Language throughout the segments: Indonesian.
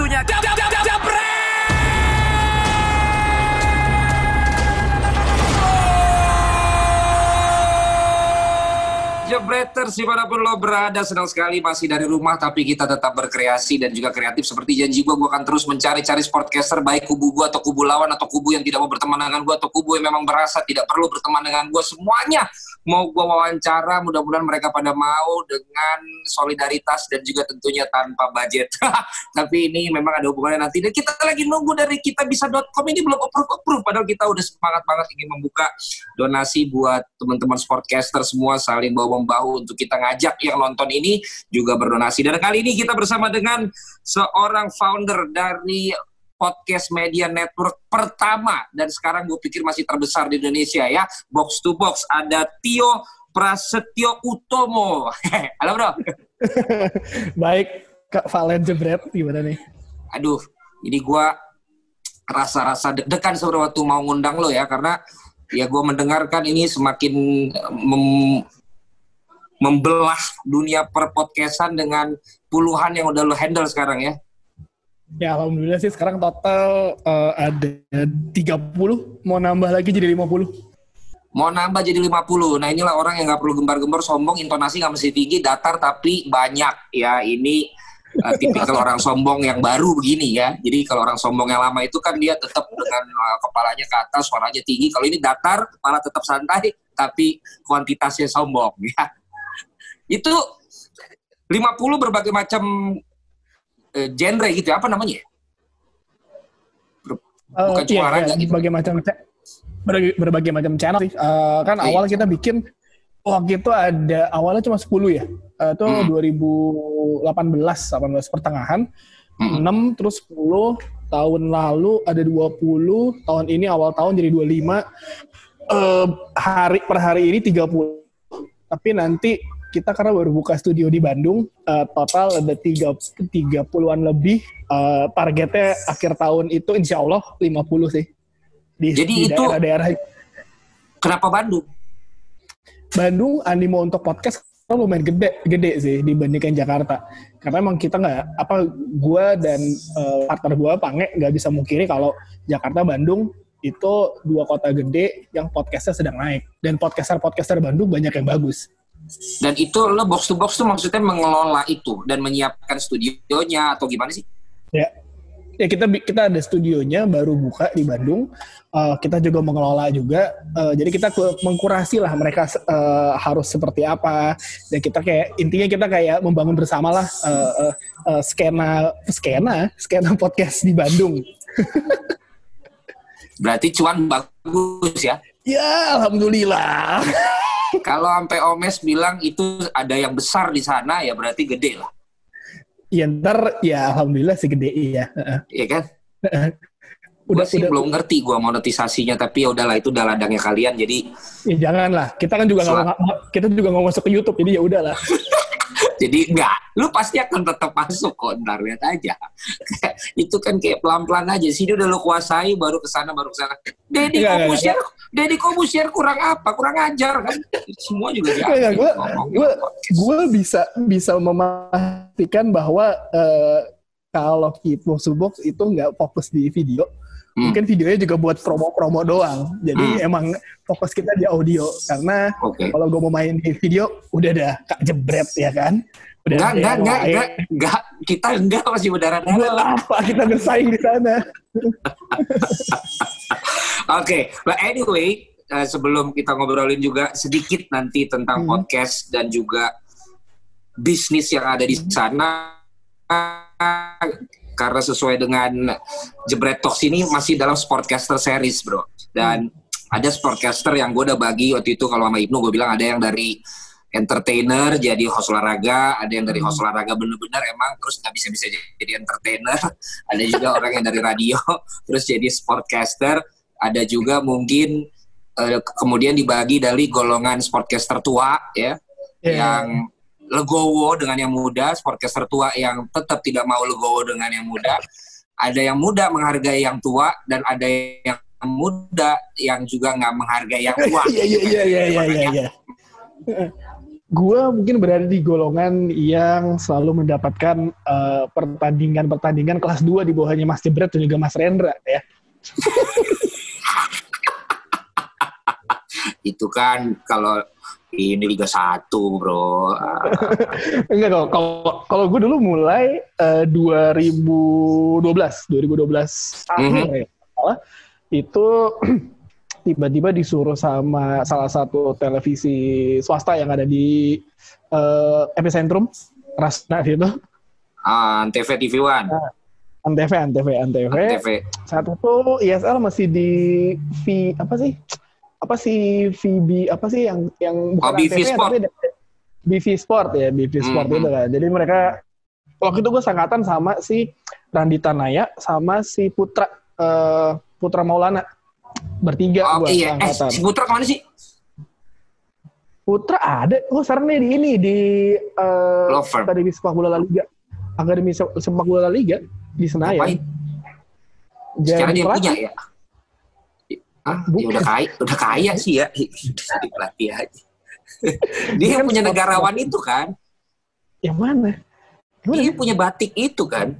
waktunya Jebreters di mana pun lo berada senang sekali masih dari rumah tapi kita tetap berkreasi dan juga kreatif seperti janji gue gue akan terus mencari-cari sportcaster baik kubu gue atau kubu lawan atau kubu yang tidak mau berteman dengan gue atau kubu yang memang berasa tidak perlu berteman dengan gue semuanya mau gue wawancara mudah-mudahan mereka pada mau dengan solidaritas dan juga tentunya tanpa budget. Tapi ini memang ada hubungannya nanti. Dan kita lagi nunggu dari kita bisa.com ini belum approve approve. Padahal kita udah semangat banget ingin membuka donasi buat teman-teman sportcaster semua saling bawa membahu untuk kita ngajak yang nonton ini juga berdonasi. Dan kali ini kita bersama dengan seorang founder dari podcast media network pertama. Dan sekarang gue pikir masih terbesar di Indonesia ya. Box to box ada Tio Prasetyo Utomo. Halo bro. Baik Kak Valen Jebret gimana nih? Aduh ini gue rasa-rasa deg-degan sebenarnya waktu mau ngundang lo ya. Karena ya gue mendengarkan ini semakin mem membelah dunia perpodcastan dengan puluhan yang udah lo handle sekarang ya Ya alhamdulillah sih sekarang total uh, ada 30, mau nambah lagi jadi 50. Mau nambah jadi 50. Nah inilah orang yang nggak perlu gembar-gembar sombong, intonasi nggak mesti tinggi, datar tapi banyak. Ya ini uh, tipikal orang sombong yang baru begini ya. Jadi kalau orang sombong yang lama itu kan dia tetap dengan uh, kepalanya ke atas, suaranya tinggi. Kalau ini datar, kepala tetap santai, tapi kuantitasnya sombong ya. Itu 50 berbagai macam uh, genre gitu ya, apa namanya Bukan uh, iya, iya, gitu. berbagai macam berbagai, berbagai macam channel sih. Uh, kan iya. awal kita bikin waktu itu ada awalnya cuma 10 ya. Uh, itu hmm. 2018 18 pertengahan. Hmm. 6 terus 10 tahun lalu ada 20, tahun ini awal tahun jadi 25. Uh, hari per hari ini 30. Tapi nanti kita karena baru buka studio di Bandung, uh, total ada tiga tiga puluhan lebih. Uh, targetnya akhir tahun itu insya Allah 50 sih. Di, Jadi di itu daerah-daerah. Kenapa Bandung? Bandung animo untuk podcast lumayan gede gede sih dibandingkan Jakarta karena emang kita nggak apa gue dan uh, partner gue Pange nggak bisa mungkiri kalau Jakarta Bandung itu dua kota gede yang podcastnya sedang naik dan podcaster podcaster Bandung banyak yang bagus dan itu lo box to box tuh maksudnya mengelola itu dan menyiapkan studionya atau gimana sih? Ya, ya kita kita ada studionya baru buka di Bandung. Uh, kita juga mengelola juga. Uh, jadi kita mengkurasi lah mereka uh, harus seperti apa. Dan kita kayak intinya kita kayak membangun bersama lah uh, uh, uh, skena skena skena podcast di Bandung. Berarti cuan bagus ya? Ya, alhamdulillah. Kalau sampai Omes bilang itu ada yang besar di sana ya berarti gede lah. Ya ntar ya alhamdulillah sih gede iya. Iya kan? udah sih udah, belum ngerti gua monetisasinya tapi ya udahlah itu udah ladangnya kalian jadi ya janganlah kita kan juga nggak kita juga nggak masuk ke YouTube jadi ya udahlah Jadi enggak, lu pasti akan tetap masuk kok, ntar lihat aja. itu kan kayak pelan-pelan aja. Sini udah lu kuasai, baru ke sana, baru ke sana. Deddy Kobusier, Deddy Kobusier kurang apa? Kurang ajar kan? Semua juga dia. Gue, gue, gue bisa bisa memastikan bahwa uh, kalau Box Box itu nggak fokus di video, Hmm. Mungkin videonya juga buat promo-promo doang. Jadi hmm. emang fokus kita di audio karena okay. kalau gue mau main di video udah ada kak jebret ya kan. Udah enggak, enggak, enggak, enggak, enggak, kita enggak masih berdarah darah. apa kita bersaing di sana? Oke, okay. but anyway, uh, sebelum kita ngobrolin juga sedikit nanti tentang hmm. podcast dan juga bisnis yang ada di sana karena sesuai dengan Jebret Talks ini masih dalam Sportcaster series bro dan hmm. ada Sportcaster yang gue udah bagi waktu itu kalau sama Ibnu gue bilang ada yang dari entertainer jadi host olahraga, ada yang dari host hmm. olahraga bener-bener emang terus nggak bisa-bisa jadi entertainer, ada juga orang yang dari radio terus jadi sportcaster, ada juga mungkin uh, kemudian dibagi dari golongan sportcaster tua ya yeah. yang legowo dengan yang muda, sportcaster tua yang tetap tidak mau legowo dengan yang muda. Ada yang muda menghargai yang tua dan ada yang muda yang juga nggak menghargai yang tua. Iya iya iya iya iya iya. gue mungkin berada di golongan yang selalu mendapatkan uh, pertandingan-pertandingan kelas 2 di bawahnya Mas Jebret dan juga Mas Rendra ya. itu kan kalau ini Liga 1 bro. Enggak kok. Kalau kalau gue dulu mulai uh, 2012, 2012 akhir mm -hmm. ya. Itu tiba-tiba disuruh sama salah satu televisi swasta yang ada di uh, epicentrum Rasna gitu. Ah, Antv TV One. Nah, Antv, Antv, Antv. Antv. Saat itu ISL masih di V apa sih? Apa sih VB apa sih yang yang bukan oh, BV Antv, Sport. Tapi BV Sport ya, BV Sport mm -hmm. itu kan. Jadi mereka waktu itu gue sangkatan sama si Randi Tanaya sama si Putra uh, Putra Maulana bertiga oh, gua iya. Eh, si Putra ke mana sih? Putra ada. Oh, sekarang nih di ini di uh, Akademi Sepak Bola La Liga. Akademi Sepak Bola La Liga di Senayan. Sekarang dia punya ya? Ah, ya udah kaya, udah kaya sih ya. Jadi pelatih aja. dia yang punya negarawan itu kan? Yang mana? Dia punya batik itu kan?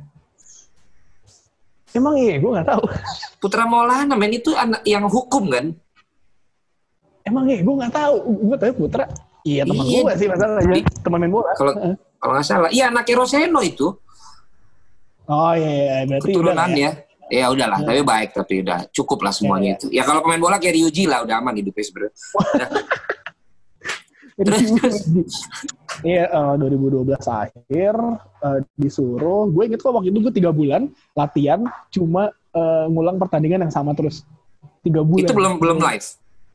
Emang iya, gue nggak tahu. Putra Maulana, men itu anak yang hukum kan? Emang iya, gue nggak tahu. Gue tahu Putra. Iya teman iya. gue sih masalahnya. Teman main bola. Kalau kalau nggak salah, iya anak Roseno itu. Oh iya, iya. berarti keturunan ya. Ya udahlah, ya. tapi baik tapi udah cukup lah semuanya ya, ya. itu. Ya kalau pemain bola kayak Ryuji lah udah aman hidupnya sebenarnya. Iya, uh, 2012 akhir uh, disuruh. Gue inget kok waktu itu gue tiga bulan latihan, cuma uh, ngulang pertandingan yang sama terus. Tiga bulan. Itu belum belum live.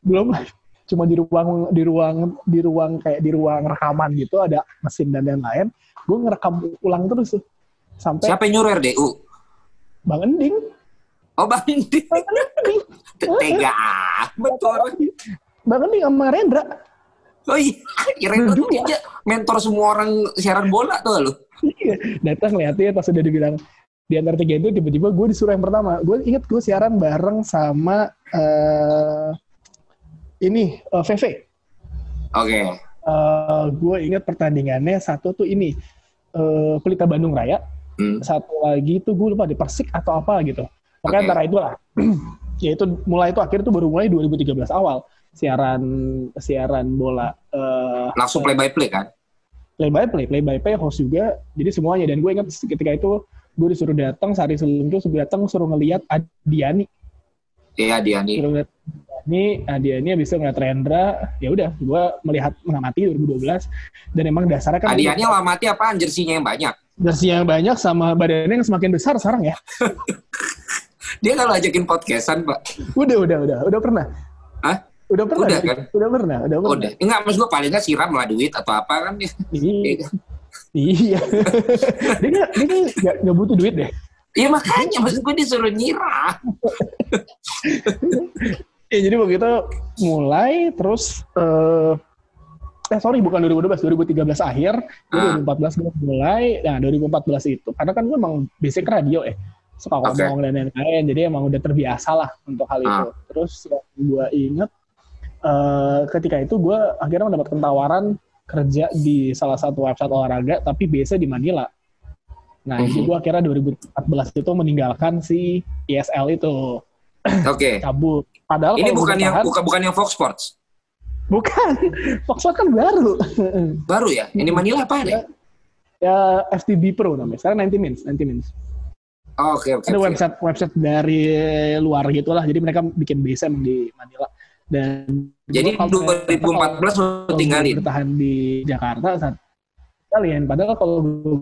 Belum live. Cuma di ruang di ruang di ruang kayak di ruang rekaman gitu ada mesin dan lain-lain. Gue ngerekam ulang terus tuh. Sampai Siapa yang nyuruh RDU? Bang Ending. Oh Bang Ending. Bang Ending. Tega betul. Bang Ending sama Rendra Oh iya, Irene tuh dia mentor semua orang siaran bola tuh lo. Iya, datang liatin pas udah dibilang di antara tiga itu tiba-tiba gue disuruh yang pertama. Gue inget gue siaran bareng sama uh, ini uh, VV. Oke. Okay. Uh, eh, gue inget pertandingannya satu tuh ini uh, Pelita Bandung Raya. Hmm. Satu lagi tuh gue lupa di Persik atau apa gitu. Pokoknya okay. antara itu lah. ya itu mulai itu akhir itu baru mulai 2013 awal. Siaran siaran bola uh, langsung play by play kan? Play by play play by play host juga. Jadi semuanya. Dan gue ingat ketika itu gue disuruh datang sehari sebelum itu suruh datang suruh ngelihat Adiani. Iya Adiani. Suruh ngeliat ini Adiani habis itu ngeliat Rendra. Ya udah gue melihat mengamati 2012 dan emang dasarnya kan Adiani mengamati apa jersinya yang banyak jersinya yang banyak sama badannya yang semakin besar sekarang ya dia kalau ajakin podcastan pak udah udah udah udah pernah Hah? Udah pernah? Udah kan? Udah pernah? Udah pernah? Udah. Enggak, maksud gue paling nggak siram lah duit atau apa kan. Iya. iya. iya. dia nggak dia nggak butuh duit deh. Iya makanya maksud gue disuruh nyiram. ya jadi begitu mulai terus uh, eh sorry bukan 2012 2013 akhir uh. 2014 gue mulai nah 2014 itu karena kan gue emang basic radio ya suka ngomong okay. dan lain-lain jadi emang udah terbiasa lah untuk hal uh. itu terus yang gue inget uh, ketika itu gue akhirnya mendapatkan tawaran kerja di salah satu website olahraga tapi biasa di Manila. Nah, mm -hmm. gue akhirnya 2014 itu meninggalkan si ESL itu. Oke. Okay. Cabut. Padahal ini bukan yang bukan bukan yang Fox Sports. Bukan. Fox Sports kan baru. baru ya? Ini Manila apa ya? Ya FTB Pro namanya. Sekarang 90 Minutes, 90 Minutes. Oke, oke. Ada website website dari luar gitulah. Jadi mereka bikin base di Manila dan jadi 2014 lo tinggalin bertahan di Jakarta saat kalian padahal kalau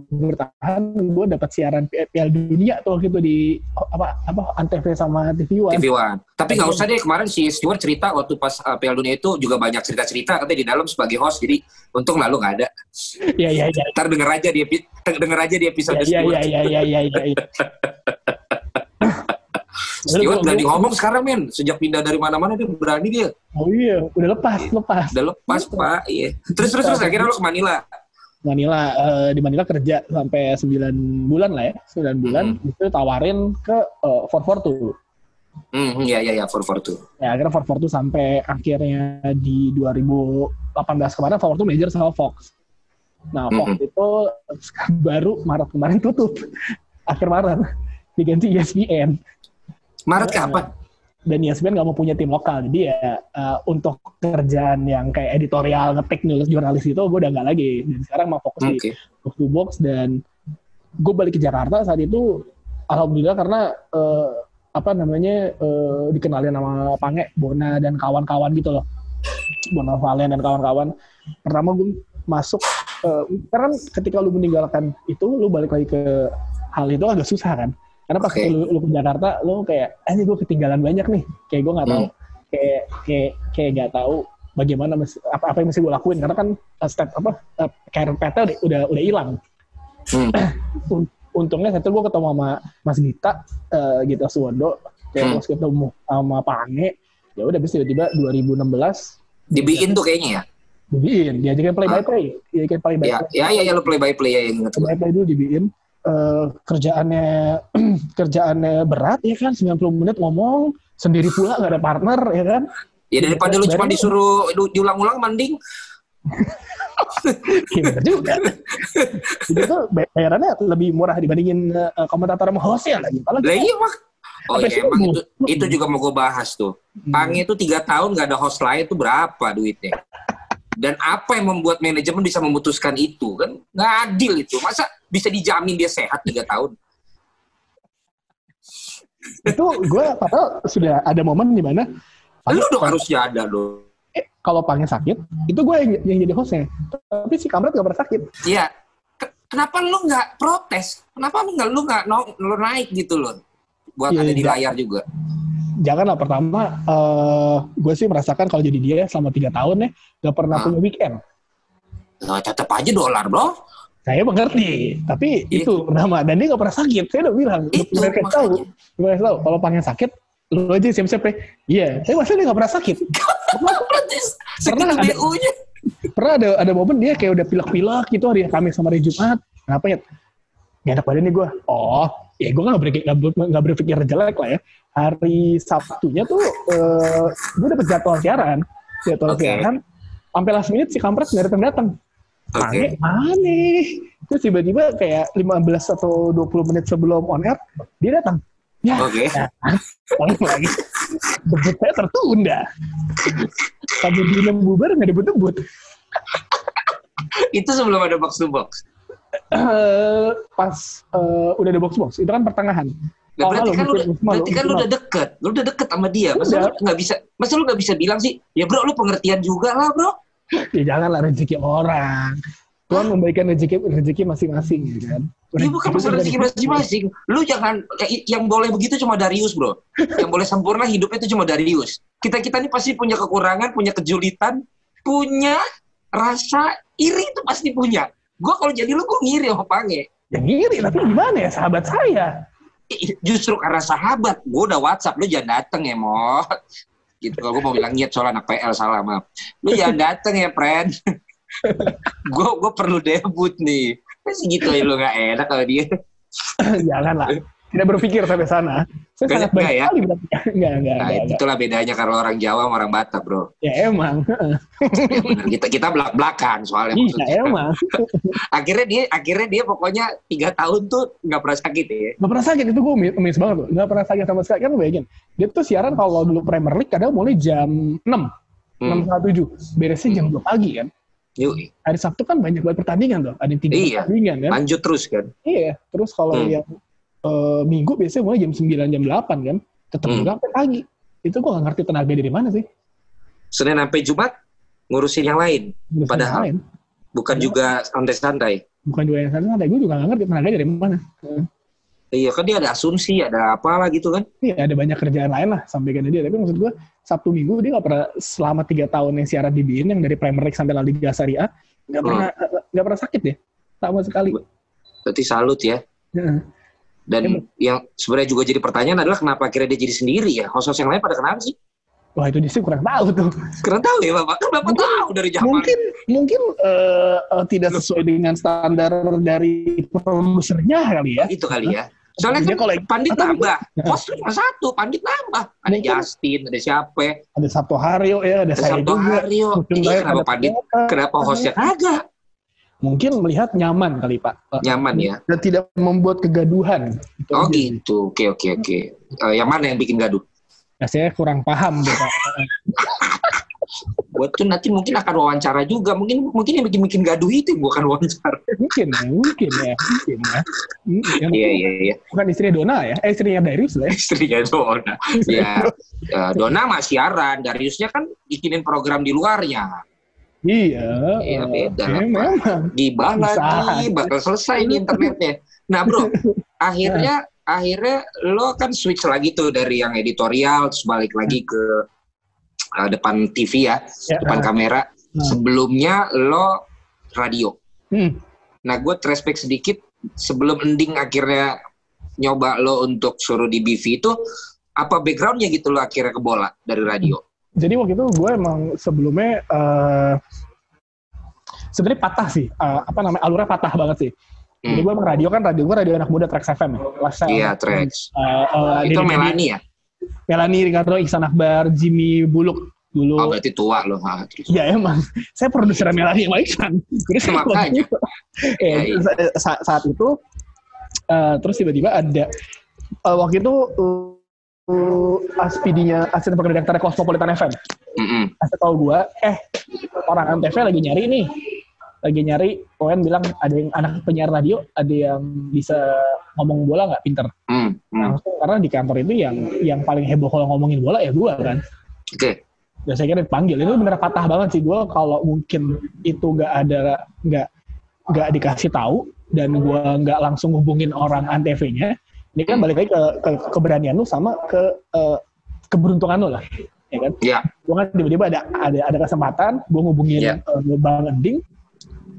bertahan gue dapat siaran Piala Dunia tuh gitu di apa apa Antv sama TV One. TV One. Tapi nggak usah deh kemarin si Stewart cerita waktu pas uh, Piala Dunia itu juga banyak cerita-cerita katanya di dalam sebagai host jadi untung lalu nggak ada. Iya iya iya. Ntar denger aja dia denger aja di episode Iya iya iya iya iya iya. iya. Stewart berani ngomong sekarang men sejak pindah dari mana-mana dia berani dia oh iya udah lepas lepas udah lepas pak iya terus terus terus akhirnya lo ke Manila Manila uh, di Manila kerja sampai 9 bulan lah ya 9 bulan hmm. itu tawarin ke uh, tuh Hmm, iya iya iya 442. Ya akhirnya 442 sampai akhirnya di 2015 18 kemarin Fox tuh major sama Fox. Nah, Fox mm -hmm. itu baru Maret kemarin tutup. Akhir Maret diganti ESPN. Maret kapan? Dan ESPN nggak mau punya tim lokal, jadi ya uh, untuk kerjaan yang kayak editorial, ngetik, nulis jurnalis itu gue udah nggak lagi. Dan sekarang mau fokus okay. di box to box dan gue balik ke Jakarta saat itu, alhamdulillah karena uh, apa namanya uh, dikenalin nama Pange, Bona dan kawan-kawan gitu loh. Bona Valen dan kawan-kawan. Pertama gue masuk uh, karena ketika lu meninggalkan itu lu balik lagi ke hal itu agak susah kan karena pas okay. lu, lu ke Jakarta, lu kayak, ah ini gue ketinggalan banyak nih. Kayak gue nggak tahu, hmm. kayak kayak kayak nggak tahu bagaimana apa apa yang mesti gue lakuin. Karena kan uh, step apa uh, karir PT udah udah udah hilang. Hmm. Untungnya satu gue ketemu sama Mas Gita, uh, Gita Suwondo, kayak hmm. terus ketemu sama Pak Ange. Ya udah, bisa tiba-tiba 2016 dibikin tuh kayaknya ya dibikin diajakin play by play diajakin play by ya, play ya ya ya lo play by play ya yang play by play dulu dibikin uh, kerjaannya kerjaannya berat ya kan 90 menit ngomong sendiri pula nggak ada partner ya kan ya daripada lu cuma disuruh diulang-ulang mending Iya juga. Jadi tuh bayarannya lebih murah dibandingin uh, komentator sama hostnya lagi. Kalau lah iya mak. Oh iya emang itu, itu juga mau gue bahas tuh. Hmm. Pange itu tiga tahun nggak ada host lain itu berapa duitnya? Dan apa yang membuat manajemen bisa memutuskan itu kan nggak adil itu. Masa bisa dijamin dia sehat tiga tahun? itu gue padahal sudah ada momen di mana lu dong harusnya ada dong. Eh, kalau panggil sakit, itu gue yang, yang jadi hostnya. Tapi si Kamrat gak pernah sakit. Iya. Kenapa lu nggak protes? Kenapa lu nggak lu nggak lu naik gitu loh? Buat ya, ada di layar juga jangan lah pertama uh, eh, gue sih merasakan kalau jadi dia selama tiga tahun ya gak pernah ah. punya weekend. Nah, tetap aja dolar bro. Saya mengerti, tapi itu, itu pertama dan dia gak pernah sakit. Saya udah bilang, itu mereka tahu, mereka tahu kalau panggil sakit lu aja siap-siap ya. Iya, tapi masa dia gak pernah sakit. pernah ada, pernah ada ada momen dia kayak udah pilek-pilek gitu hari Kamis sama hari Jumat. Kenapa ya? Gak enak badan nih gue. Oh, ya gue gak, berpikir, gak, gak berpikir jelek lah ya. Hari Sabtunya tuh uh, gue dapet jadwal siaran. Jadwal okay. siaran sampai last minute si kampret nggak datang datang. Okay. aneh terus tiba-tiba kayak 15 atau 20 menit sebelum on air dia datang. Ya oke. okay. nah, lagi. Debut saya tertunda. Sampai dia bubar nggak debut debut itu sebelum ada box to box uh, pas uh, udah ada box box itu kan pertengahan Nah, berarti kan lu, berarti kan lu udah deket, lu udah deket sama dia. Masa lu nggak bisa, masa lu nggak bisa bilang sih, ya bro, lu pengertian juga lah bro. ya janganlah rezeki orang. Tuhan memberikan rezeki rezeki masing-masing, ya kan. Ini bukan masalah rezeki masing-masing. Lu jangan yang boleh begitu cuma Darius, bro. yang boleh sempurna hidupnya itu cuma Darius. Kita kita ini pasti punya kekurangan, punya kejulitan, punya rasa iri itu pasti punya. Gue kalau jadi lu, gue ngiri sama Pange. Ya ngiri, tapi gimana ya? Sahabat saya? justru karena sahabat. Gue udah WhatsApp lu jangan dateng ya mo gitu gue mau bilang nyet soal anak PL salah maaf. Lu jangan dateng ya friend. Gue gue perlu debut nih. Masih gitu ya lu gak enak kalau dia. Jangan lah tidak berpikir sampai sana. Saya sangat baik ya? sekali berarti. Enggak, enggak, nah, enggak, itulah bedanya kalau orang Jawa sama orang Batak, Bro. Ya emang. ya, kita kita belak-belakan soalnya. Iya, maksudnya. emang. akhirnya dia akhirnya dia pokoknya tiga tahun tuh nggak pernah sakit ya. Nggak pernah sakit itu gue miss banget tuh. Nggak pernah sakit sama sekali kan bayangin. Dia tuh siaran kalau dulu Premier League kadang mulai jam 6. Hmm. 6 tujuh. Beresnya jam 2 pagi kan. Yui. Hari Sabtu kan banyak banget pertandingan tuh. Ada tiga iya. pertandingan kan. Lanjut terus kan. Iya. Terus kalau hmm. yang uh, minggu biasanya mulai jam 9 jam 8 kan tetap hmm. juga sampai pagi itu gue gak ngerti tenaga dari mana sih Senin sampai Jumat ngurusin yang lain ngurusin padahal yang lain. bukan ya. juga santai-santai bukan juga yang santai-santai gue juga gak ngerti tenaga dari mana hmm. Iya kan dia ada asumsi, ada apa lah gitu kan? Iya ada banyak kerjaan lain lah sampaikan dia. Tapi maksud gue Sabtu Minggu dia nggak pernah selama tiga tahun yang siaran di BIN yang dari Premier League sampai La Liga Serie A nggak hmm. pernah nggak pernah sakit ya sama sekali. Berarti salut ya. ya. Dan ya. yang sebenarnya juga jadi pertanyaan adalah kenapa akhirnya dia jadi sendiri ya? Host-host yang lain pada kenapa sih? Wah itu dia kurang tahu tuh. Kurang tahu ya Bapak? Kan Bapak mungkin, tahu dari zaman. Mungkin mungkin uh, uh, tidak sesuai dengan standar dari produsernya kali ya. Itu kali ya. Soalnya kan kalau Pandit nambah, host cuma satu, Pandit nambah. Ada Justin, ada siapa? Ada Sabtu Hario ya, ada, ada saya Sabtu juga. Hario. Iya, kenapa Pandit? Kenapa hostnya kagak? Mungkin melihat nyaman kali Pak. Nyaman ya. Dan tidak membuat kegaduhan. Gitu oh aja. gitu, oke oke oke. Uh, yang mana yang bikin gaduh? Ya, saya kurang paham Pak. buat tuh nanti mungkin akan wawancara juga mungkin mungkin yang bikin bikin gaduh itu bukan wawancara mungkin mungkin ya mungkin ya iya iya iya bukan istrinya Dona ya eh, istrinya Darius lah ya istrinya Dona ya uh, Dona masih siaran Dariusnya kan bikinin program di luarnya Iya. Iya beda lah. Memang. Gibah lagi, bakal selesai nih internetnya. Nah bro, akhirnya akhirnya lo kan switch lagi tuh dari yang editorial terus balik lagi ke uh, depan TV ya, ya depan uh, kamera. Uh. Sebelumnya lo radio. Hmm. Nah, gue respect sedikit sebelum ending akhirnya nyoba lo untuk suruh di BV itu apa backgroundnya gitu lo akhirnya ke bola dari radio? Jadi waktu itu gue emang sebelumnya uh, sebenarnya patah sih, uh, apa namanya alurnya patah banget sih. Hmm. Jadi gue emang radio kan radio gue radio anak muda Trax FM ya. Iya Trax. Uh, uh, itu Melani ya? Melani Ricardo, Iksan Akbar, Jimmy Buluk dulu. Oh, berarti tua loh. Iya emang. Saya produser Melani sama Iksan. Jadi saya Makanya. ya, ya. Saat, saat itu, uh, terus tiba-tiba ada, uh, waktu itu uh, aspidinya, asisten redaktor Cosmopolitan FM. Mm -hmm. Asal tahu gue, eh orang Antv lagi nyari nih lagi nyari Owen bilang ada yang anak penyiar radio ada yang bisa ngomong bola nggak pinter hmm, hmm. langsung karena di kantor itu yang yang paling heboh kalau ngomongin bola ya gue kan oke okay. dan saya kira dipanggil itu bener patah banget sih gue kalau mungkin itu nggak ada nggak nggak dikasih tahu dan gue nggak langsung hubungin orang antv-nya ini kan balik lagi ke, ke keberanian lu sama ke uh, keberuntungan lu lah ya kan? Iya. Gue kan tiba-tiba ada ada ada kesempatan, gue ngubungin yeah. uh, Bang Ending,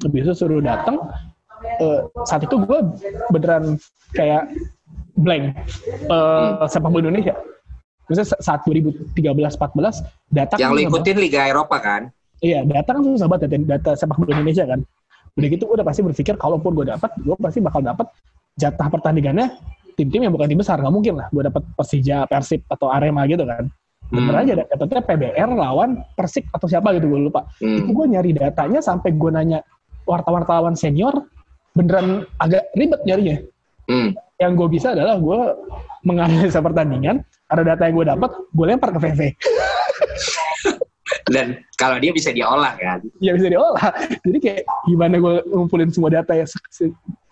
lebih itu suruh datang uh, saat itu gue beneran kayak blank uh, sepak bola Indonesia Maksudnya saat 2013-14 datang yang ikutin Liga Eropa kan iya datang kan susah banget data, data sepak bola Indonesia kan udah gitu gue udah pasti berpikir kalaupun gue dapat gue pasti bakal dapat jatah pertandingannya tim-tim yang bukan tim besar nggak mungkin lah gue dapat Persija Persib atau Arema gitu kan bener hmm. aja dapetnya PBR lawan Persik atau siapa gitu gue lupa hmm. itu gue nyari datanya sampai gue nanya wartawan-wartawan senior beneran agak ribet nyarinya. Hmm. Yang gue bisa adalah gue menganalisa pertandingan, ada data yang gue dapat, gue lempar ke VV. Dan kalau dia bisa diolah kan? Iya bisa diolah. Jadi kayak gimana gue ngumpulin semua data yang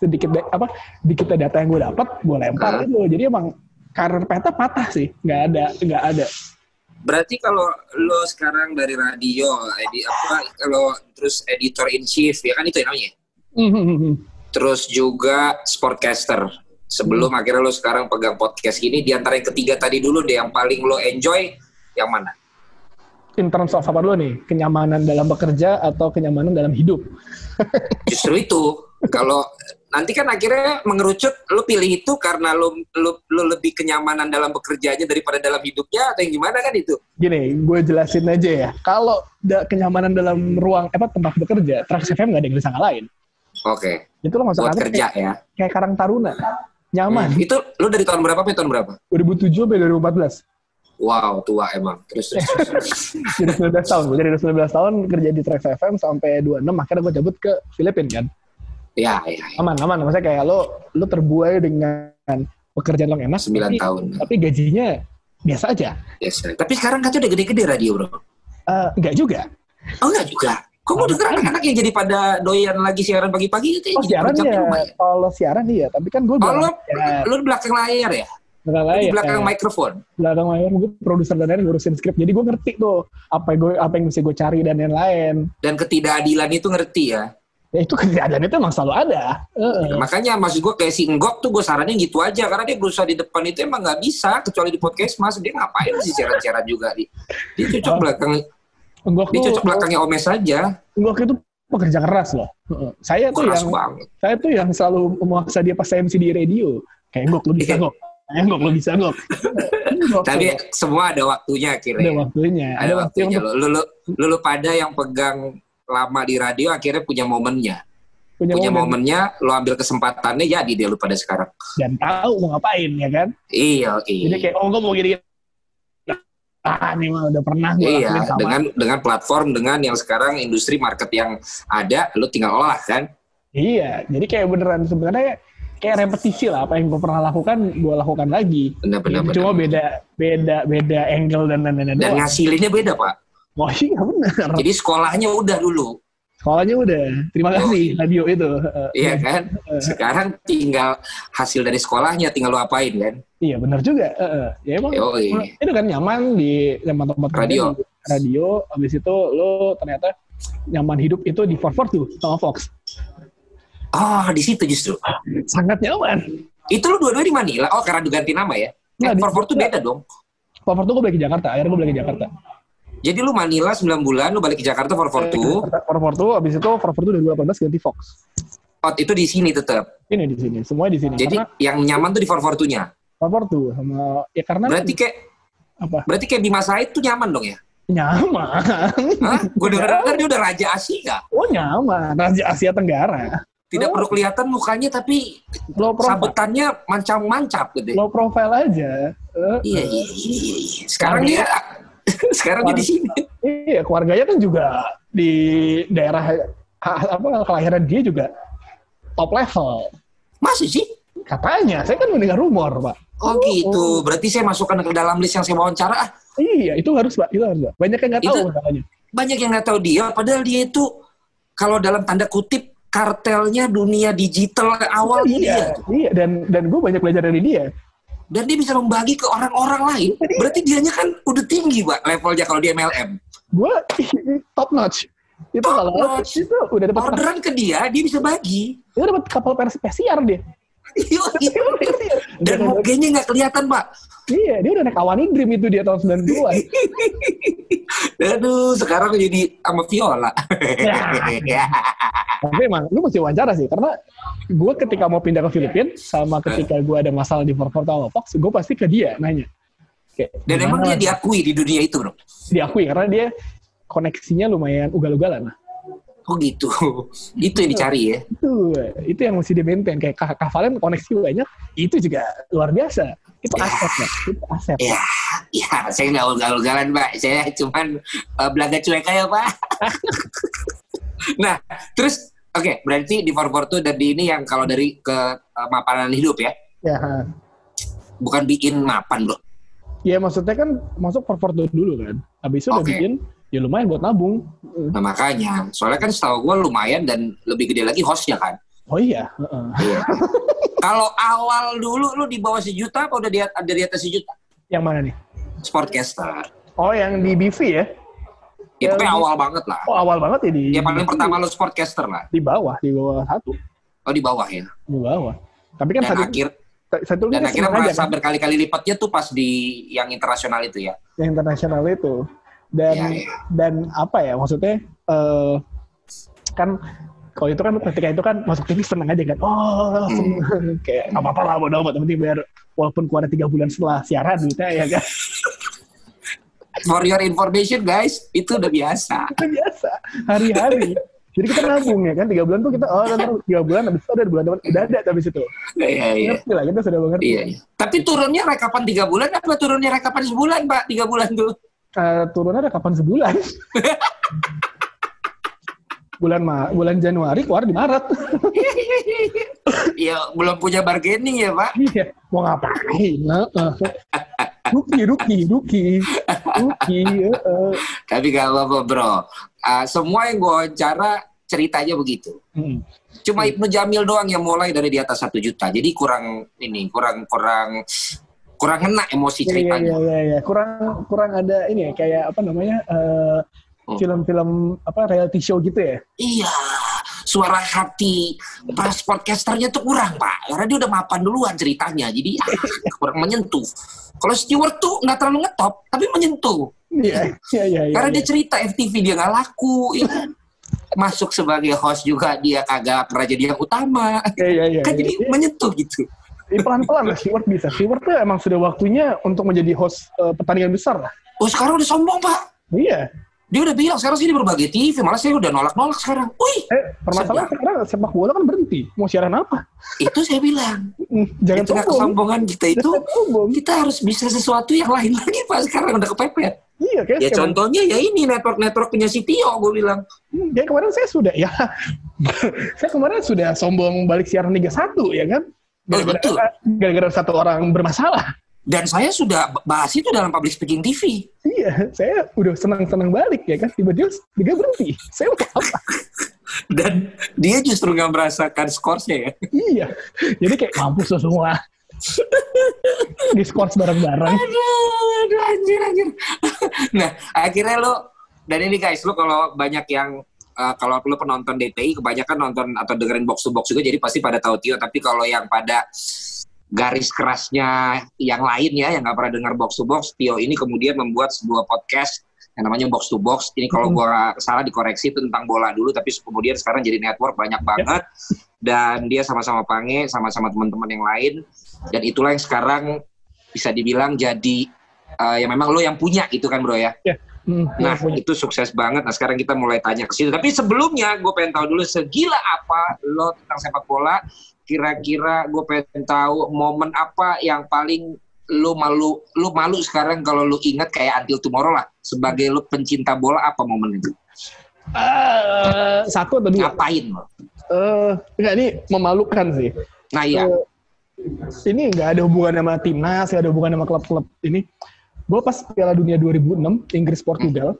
sedikit apa dikit data yang gue dapat, gue lempar hmm. itu. Jadi emang karir peta patah sih, nggak ada nggak ada. Berarti kalau lo sekarang dari radio, edi apa kalau terus editor in chief ya kan itu yang namanya. Mm-hmm. Terus juga sportcaster. Sebelum mm. akhirnya lo sekarang pegang podcast gini, di antara yang ketiga tadi dulu deh yang paling lo enjoy yang mana? In terms of apa dulu nih? Kenyamanan dalam bekerja atau kenyamanan dalam hidup? Justru itu. Kalau nanti kan akhirnya mengerucut lu pilih itu karena lu, lu lu lebih kenyamanan dalam bekerjanya daripada dalam hidupnya atau yang gimana kan itu? Gini, gue jelasin aja ya. Kalau da kenyamanan dalam ruang apa tempat bekerja, Trax FM nggak ada yang bisa ngalahin. Oke. Okay. Itu lo masuk Buat kerja kayak, ya. Kayak Karang Taruna. Nyaman. Hmm. Itu lu dari tahun berapa sampai tahun berapa? 2007 sampai 2014. Wow, tua emang. Terus, terus, terus. jadi 19 tahun. Gue jadi 19 tahun kerja di Trax FM sampai 26. Akhirnya gue cabut ke Filipina kan. Iya, iya. Ya. Aman, aman. Maksudnya kayak lo lo terbuai dengan pekerjaan lo enak. 9 tapi, tahun. Tapi gajinya biasa aja. Biasa. Tapi sekarang kan udah gede-gede radio, Bro. Uh, enggak juga. Oh, enggak juga. Kok mau denger anak-anak yang jadi pada doyan lagi siaran pagi-pagi itu oh, siaran iya. Ya? Kalau siaran iya, tapi kan gue Oh, lo, ya. lo di belakang layar ya? Belakang layar. Di belakang ya. mikrofon. Belakang layar gue produser dan lain ngurusin skrip. Jadi gue ngerti tuh apa yang gue apa yang bisa gue cari dan lain-lain. Dan ketidakadilan itu ngerti ya? ya itu keadaan itu emang selalu ada. Uh. Makanya maksud gue kayak si Enggok tuh gue sarannya gitu aja karena dia berusaha di depan itu emang nggak bisa kecuali di podcast mas dia ngapain sih cara-cara juga di dia cocok oh. belakang Enggok dia cocok belakangnya Omes saja. Enggok itu pekerja keras loh. Saya tuh yang banget. saya tuh yang selalu memaksa dia pas MC di radio. Kayak Enggok lu bisa Enggok. Enggok lu bisa Enggok. Tapi semua ada waktunya akhirnya. Ada waktunya. Ada, ada waktunya. Lu, lu, lu, lu pada yang pegang lama di radio akhirnya punya momennya. punya, punya momen momennya, lo ambil kesempatannya jadi dia lu pada sekarang. Dan tahu mau ngapain ya kan? Iya, iya. Jadi kayak oh gue mau gini, ah ini mah udah pernah gue iya, sama. dengan dengan platform dengan yang sekarang industri market yang ada, lo tinggal olah kan? Iya, jadi kayak beneran sebenarnya kayak repetisi lah apa yang gue pernah lakukan gue lakukan lagi. Benar, benar, Cuma benar. beda beda beda angle dan dan dan. Dan ngasilinnya beda pak. Oh iya benar. Jadi sekolahnya udah dulu. Sekolahnya udah. Terima oh, kasih oh, radio itu. Iya kan. Sekarang tinggal hasil dari sekolahnya tinggal lo apain kan. Iya benar juga. Ya emang Yoi. itu kan nyaman di tempat-tempat radio. Di radio. Habis itu lo ternyata nyaman hidup itu di Fort tuh sama Fox. Oh di situ justru. Sangat nyaman. Itu lo dua-dua di Manila. Oh karena diganti nama ya. Nah, eh, Fort tuh beda dong. Fort tuh gue balik ke Jakarta. Akhirnya gue balik ke Jakarta. Jadi lu Manila 9 bulan, lu balik ke Jakarta for for two. For for two, abis itu for for two 2018 ganti Fox. Oh, itu di sini tetap. Ini di sini, semua di sini. Jadi karena, yang nyaman tuh di for for two-nya. For for two sama ya karena Berarti kayak apa? Berarti kayak Bima Said tuh nyaman dong ya? Nyaman. Hah? Gue denger kan dia udah Raja Asia. Oh nyaman, Raja Asia Tenggara. Tidak oh. perlu kelihatan mukanya tapi low sabetannya mancap-mancap gitu. Low profile aja. Uh, iya, iya, iya, iya. Sekarang dia Sekarang dia di sini. Iya, keluarganya kan juga di daerah apa kelahiran dia juga top level. Masih sih? Katanya, saya kan mendengar rumor, Pak. Oh, gitu. Berarti saya masukkan ke dalam list yang saya wawancara. Ah. Iya, itu harus, Pak. Itu harus, Pak. Banyak yang nggak tahu. Banyak yang nggak tahu dia, padahal dia itu kalau dalam tanda kutip kartelnya dunia digital awal iya, dia. Iya, dan dan gue banyak belajar dari dia dan dia bisa membagi ke orang-orang lain. Berarti dianya kan udah tinggi, Pak, levelnya kalau di MLM. Gua top notch. Itu top kalau notch. itu udah dapat orderan ke dia, dia bisa bagi. Dia dapat kapal pesiar dia. Iya, iya. Dan mukanya nggak kelihatan, Pak. Iya, dia udah naik Awani Dream itu dia tahun 90-an. Aduh, sekarang jadi sama Viola. ya. Tapi emang, lu mesti wawancara sih, karena gue ketika mau pindah ke Filipina, sama ketika gue ada masalah di Forport sama Fox, gue pasti ke dia nanya. Kayak, Dan emang dia diakui di dunia itu, bro? Diakui, karena dia koneksinya lumayan ugal-ugalan. Oh gitu, itu yang dicari ya? Itu, itu yang mesti di maintain. Kayak Kavalen koneksi banyak, itu juga luar biasa. Itu ya. aset ya, itu aset. Ya, ya saya nggak ugal-ugalan Pak. Saya cuman uh, belaga cuek aja Pak. nah, terus oke, okay, berarti di Forportu dan di ini yang kalau dari ke uh, mapanan hidup ya? Ya. Bukan bikin mapan bro? Ya maksudnya kan masuk Forportu dulu kan. Habis itu okay. udah bikin ya lumayan buat nabung. Nah makanya, soalnya kan setahu gue lumayan dan lebih gede lagi hostnya kan. Oh iya. Uh-uh. iya. Kalau awal dulu lu di bawah sejuta apa udah di, ada di atas sejuta? Yang mana nih? Sportcaster. Oh yang di BV ya? Itu kayak awal banget lah. Oh awal banget ya di. Ya paling pertama lu sportcaster lah. Di bawah, di bawah satu. Oh di bawah ya. Di bawah. Tapi kan dan akhir, satu dan akhirnya merasa kan? berkali-kali lipatnya tuh pas di yang internasional itu ya. Yang internasional itu dan ya, ya. dan apa ya maksudnya uh, kan kalau itu kan ketika itu kan masuk TV seneng aja kan oh hmm. kayak apa apa lah bodo amat penting biar walaupun keluar tiga bulan setelah siaran duitnya ya kan? For your information guys itu udah biasa. Udah biasa hari-hari. Jadi kita nabung ya kan? Tiga bulan tuh kita oh nanti tiga bulan habis itu ada bulan depan udah ada habis itu. Iya iya. Ngerti lah kita sudah mengerti. Iya, iya. tapi turunnya rekapan tiga bulan apa turunnya rekapan sebulan pak? Tiga bulan tuh uh, turunnya ada kapan sebulan. bulan Ma bulan Januari keluar di Maret. Iya, belum punya bargaining ya, Pak. Iya, mau ngapain? Ruki, Ruki, Ruki, Ruki. Tapi gak apa-apa, Bro. Uh, semua yang gue wawancara ceritanya begitu. Hmm. Cuma Ibnu Jamil doang yang mulai dari di atas satu juta. Jadi kurang ini, kurang kurang kurang enak emosi iya, iya, ceritanya. Iya, iya, iya. Kurang kurang ada ini ya kayak apa namanya uh, hmm. film-film apa reality show gitu ya? Iya, suara hati pas podcasternya tuh kurang pak, karena dia udah mapan duluan ceritanya, jadi ah, kurang menyentuh. Kalau Stewart tuh nggak terlalu ngetop, tapi menyentuh. Iya, iya, iya. Karena iya. dia cerita FTV dia nggak laku, ya. Masuk sebagai host juga dia kagak pernah jadi yang utama. Iya, iya, iya. Kan iya, jadi iya. menyentuh gitu pelan-pelan lah Stewart bisa. Stewart tuh emang sudah waktunya untuk menjadi host uh, pertandingan besar lah. Oh sekarang udah sombong pak? Iya. Dia udah bilang sekarang sih di berbagai TV, malah saya udah nolak-nolak sekarang. Wih, Eh, permasalahan sekarang sepak bola kan berhenti. Mau siaran apa? itu saya bilang. Hmm, Jangan sombong. kesombongan kita itu, kita harus bisa sesuatu yang lain lagi Pak sekarang udah kepepet. Iya, kayak Ya contohnya ya ini network-network punya si Tio gue bilang. Hmm, ya kemarin saya sudah ya. saya kemarin sudah sombong balik siaran Liga 1 ya kan. Oh, betul. Gara-gara gara-gara satu orang bermasalah. Dan saya sudah bahas itu dalam public speaking TV. Iya, saya udah senang-senang balik ya kan. Tiba-tiba Liga berhenti. Saya udah apa? Dan dia justru nggak merasakan skorsnya ya. iya. Jadi kayak mampus lo semua. Di skors bareng-bareng. Aduh, aduh, anjir, anjir. nah, akhirnya lo, dan ini guys, lo kalau banyak yang, uh, kalau lo penonton DTI, kebanyakan nonton atau dengerin box to box juga, jadi pasti pada tahu Tio. Tapi kalau yang pada garis kerasnya yang lain ya, yang nggak pernah dengar box to box, Tio ini kemudian membuat sebuah podcast yang namanya box to box. Ini kalau Hmm. gua salah dikoreksi itu tentang bola dulu, tapi kemudian sekarang jadi network banyak banget. Dan dia sama-sama Pange, sama-sama teman-teman yang lain. Dan itulah yang sekarang bisa dibilang jadi uh, yang memang lo yang punya gitu kan bro ya. Hmm, Nah punya. itu sukses banget. Nah sekarang kita mulai tanya ke situ. Tapi sebelumnya gue pengen tahu dulu segila apa lo tentang sepak bola. Kira-kira gue pengen tahu momen apa yang paling lo malu lo malu sekarang kalau lo ingat kayak until tomorrow lah sebagai lo pencinta bola apa momen itu? Eh, satu atau dua? Ngapain lo? Eh, enggak ini memalukan sih. Nah iya. Eh, ini nggak ada hubungan sama timnas, nggak ada hubungan sama klub-klub ini. Gue pas Piala Dunia 2006 Inggris Portugal,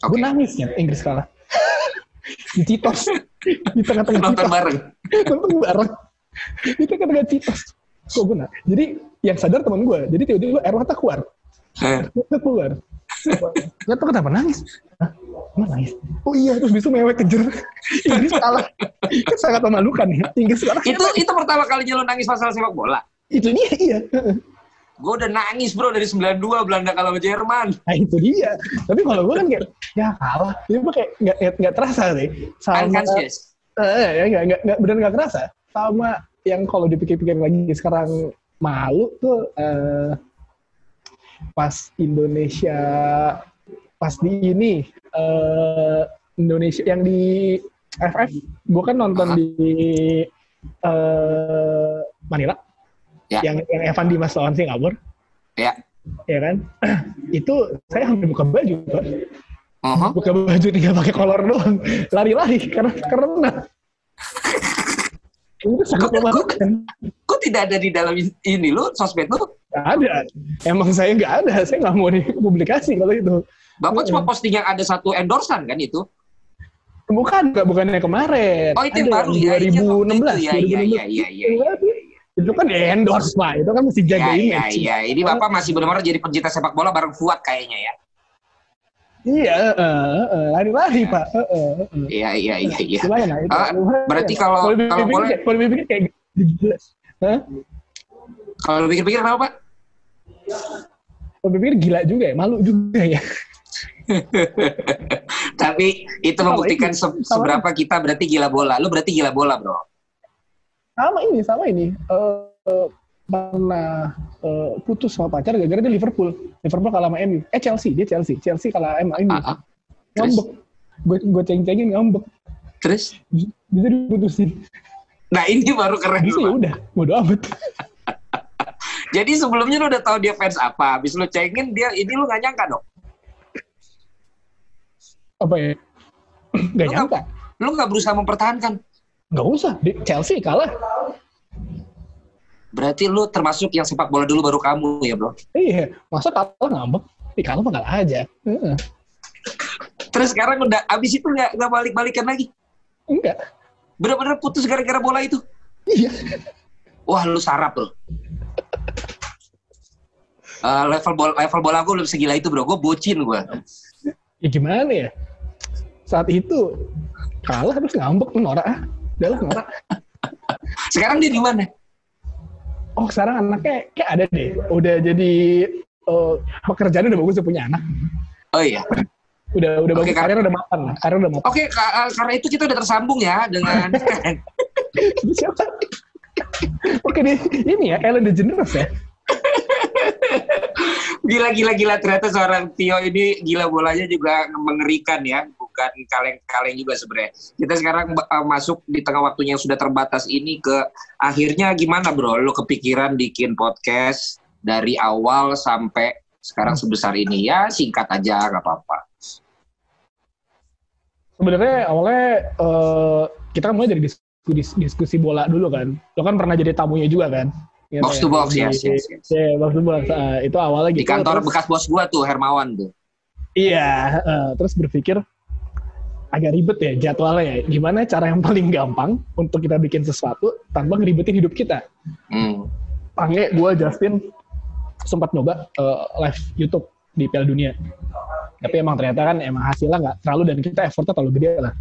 Oke. gue nangis ya Inggris kalah. di Citos di tengah-tengah Nonton Citos bareng. nonton bareng di tengah-tengah Citos. Kok gue nah? Jadi yang sadar teman gue. Jadi tiba-tiba air mata keluar. Eh, Mata keluar. Gak tau kenapa nangis. Hah? Nangis? Oh iya, terus besok mewek kejer. Inggris kalah. Kan sangat memalukan ya. Inggris kalah. itu itu pertama kalinya lo nangis masalah sepak bola. Itu dia, iya. Gue udah nangis bro dari 92 Belanda kalau sama Jerman. Nah itu dia. Tapi kalau gue kan kayak, ya kalah. Itu mah kayak nggak nggak- nggak terasa sih. Sama, Unconscious. eh, ya nggak nggak nggak benar nggak kerasa. Sama yang kalau dipikir-pikir lagi sekarang malu tuh eh, pas Indonesia pas di ini eh, Indonesia yang di FF, gue kan nonton Aha. di eh, Manila. Ya. Yang yang Evan Dimas lawan Singapura Ya. ya kan itu saya hampir buka baju Pak. Uh-huh. buka baju tinggal pakai kolor doang lari-lari karena karena itu sangat Kok- memalukan Kok tidak ada di dalam ini lu sosmed lu? nggak ada emang saya nggak ada saya nggak mau dipublikasi kalau itu Bapak Hmm. cuma posting yang ada satu endorsan kan itu? bukan nggak bukannya kemarin Oh itu yang baru ya? Iya, 2016 Iya iya iya iya iya. iya. Itu kan endorse pak itu kan mesti jaga Iya iya image iya. Ini Bapak masih benar-benar jadi pencinta sepak bola bareng Fuad kayaknya ya. iya eh, eh, eh, lari-lari pak eh, eh. Iya iya iya iya. Lumayan lah itu. Ah, Lumayan. berarti kalau- kalau boleh- kalau dipikir kayak. Hah? Kalau pikir-pikir kenapa Pak? Kalau dipikir gila juga ya, malu juga ya. Tapi itu membuktikan se- seberapa kita berarti gila bola. Lu berarti gila bola bro. Sama ini, sama ini. Eh, eh, pernah eh, putus sama pacar gara-gara dia Liverpool. Liverpool kalah sama MU. Eh Chelsea, dia Chelsea. Chelsea kalah sama MU. Ah, ah. Ngambek. Gue gue ceng-cengin ngambek. Terus? Bisa diputusin. Nah ini baru keren. Ya Pak. udah, bodo amat. Jadi sebelumnya lu udah tahu dia fans apa. Habis lu cengin dia ini lu gak nyangka dong. Apa ya? Gak Lu nyangka. Lu gak berusaha mempertahankan. Gak usah. Chelsea kalah. Berarti lu termasuk yang sepak bola dulu baru kamu ya bro. Iya, masa kalah ngambek? Ih, kalah mah kalah aja. Heeh. Terus sekarang udah abis itu nggak nggak balik balikan lagi. Enggak. Bener-bener putus gara-gara bola itu. Iya. Wah lu sarap loh. Eh, level bola level bola gue belum segila itu bro. Gue bocin gue. ya gimana ya saat itu kalah terus ngambek norak ah udah lah Sekarang dia gimana? oh sekarang anaknya kayak ada deh. Udah jadi eh, pekerjaannya udah bagus udah punya anak. Oh iya. udah udah Oke, bagus. Karir udah mapan lah karir udah mapan. Oke ka- eh, karena itu kita udah tersambung ya dengan siapa? Oke nih ini ya Ellen DeGeneres ya. Gila gila gila. Ternyata seorang Tio ini gila bolanya juga mengerikan ya, bukan kaleng-kaleng juga sebenarnya. Kita sekarang uh, masuk di tengah waktunya yang sudah terbatas ini ke akhirnya gimana bro? Lo kepikiran bikin podcast dari awal sampai sekarang sebesar ini ya singkat aja nggak apa-apa. Sebenarnya awalnya uh, kita kan mulai dari diskusi, diskusi bola dulu kan. Lo kan pernah jadi tamunya juga kan? Gitu box to box, ya. yes, yes, yes. Yeah, box to box. Uh, itu awalnya gitu. Di kantor terus, bekas bos gua tuh, Hermawan tuh. Iya, uh, terus berpikir agak ribet ya jadwalnya ya. Gimana cara yang paling gampang untuk kita bikin sesuatu tanpa ngeribetin hidup kita. Hmm. Pange, gue Justin sempat nyoba uh, live YouTube di Piala Dunia. Tapi emang ternyata kan emang hasilnya nggak terlalu dan kita effortnya terlalu gede lah.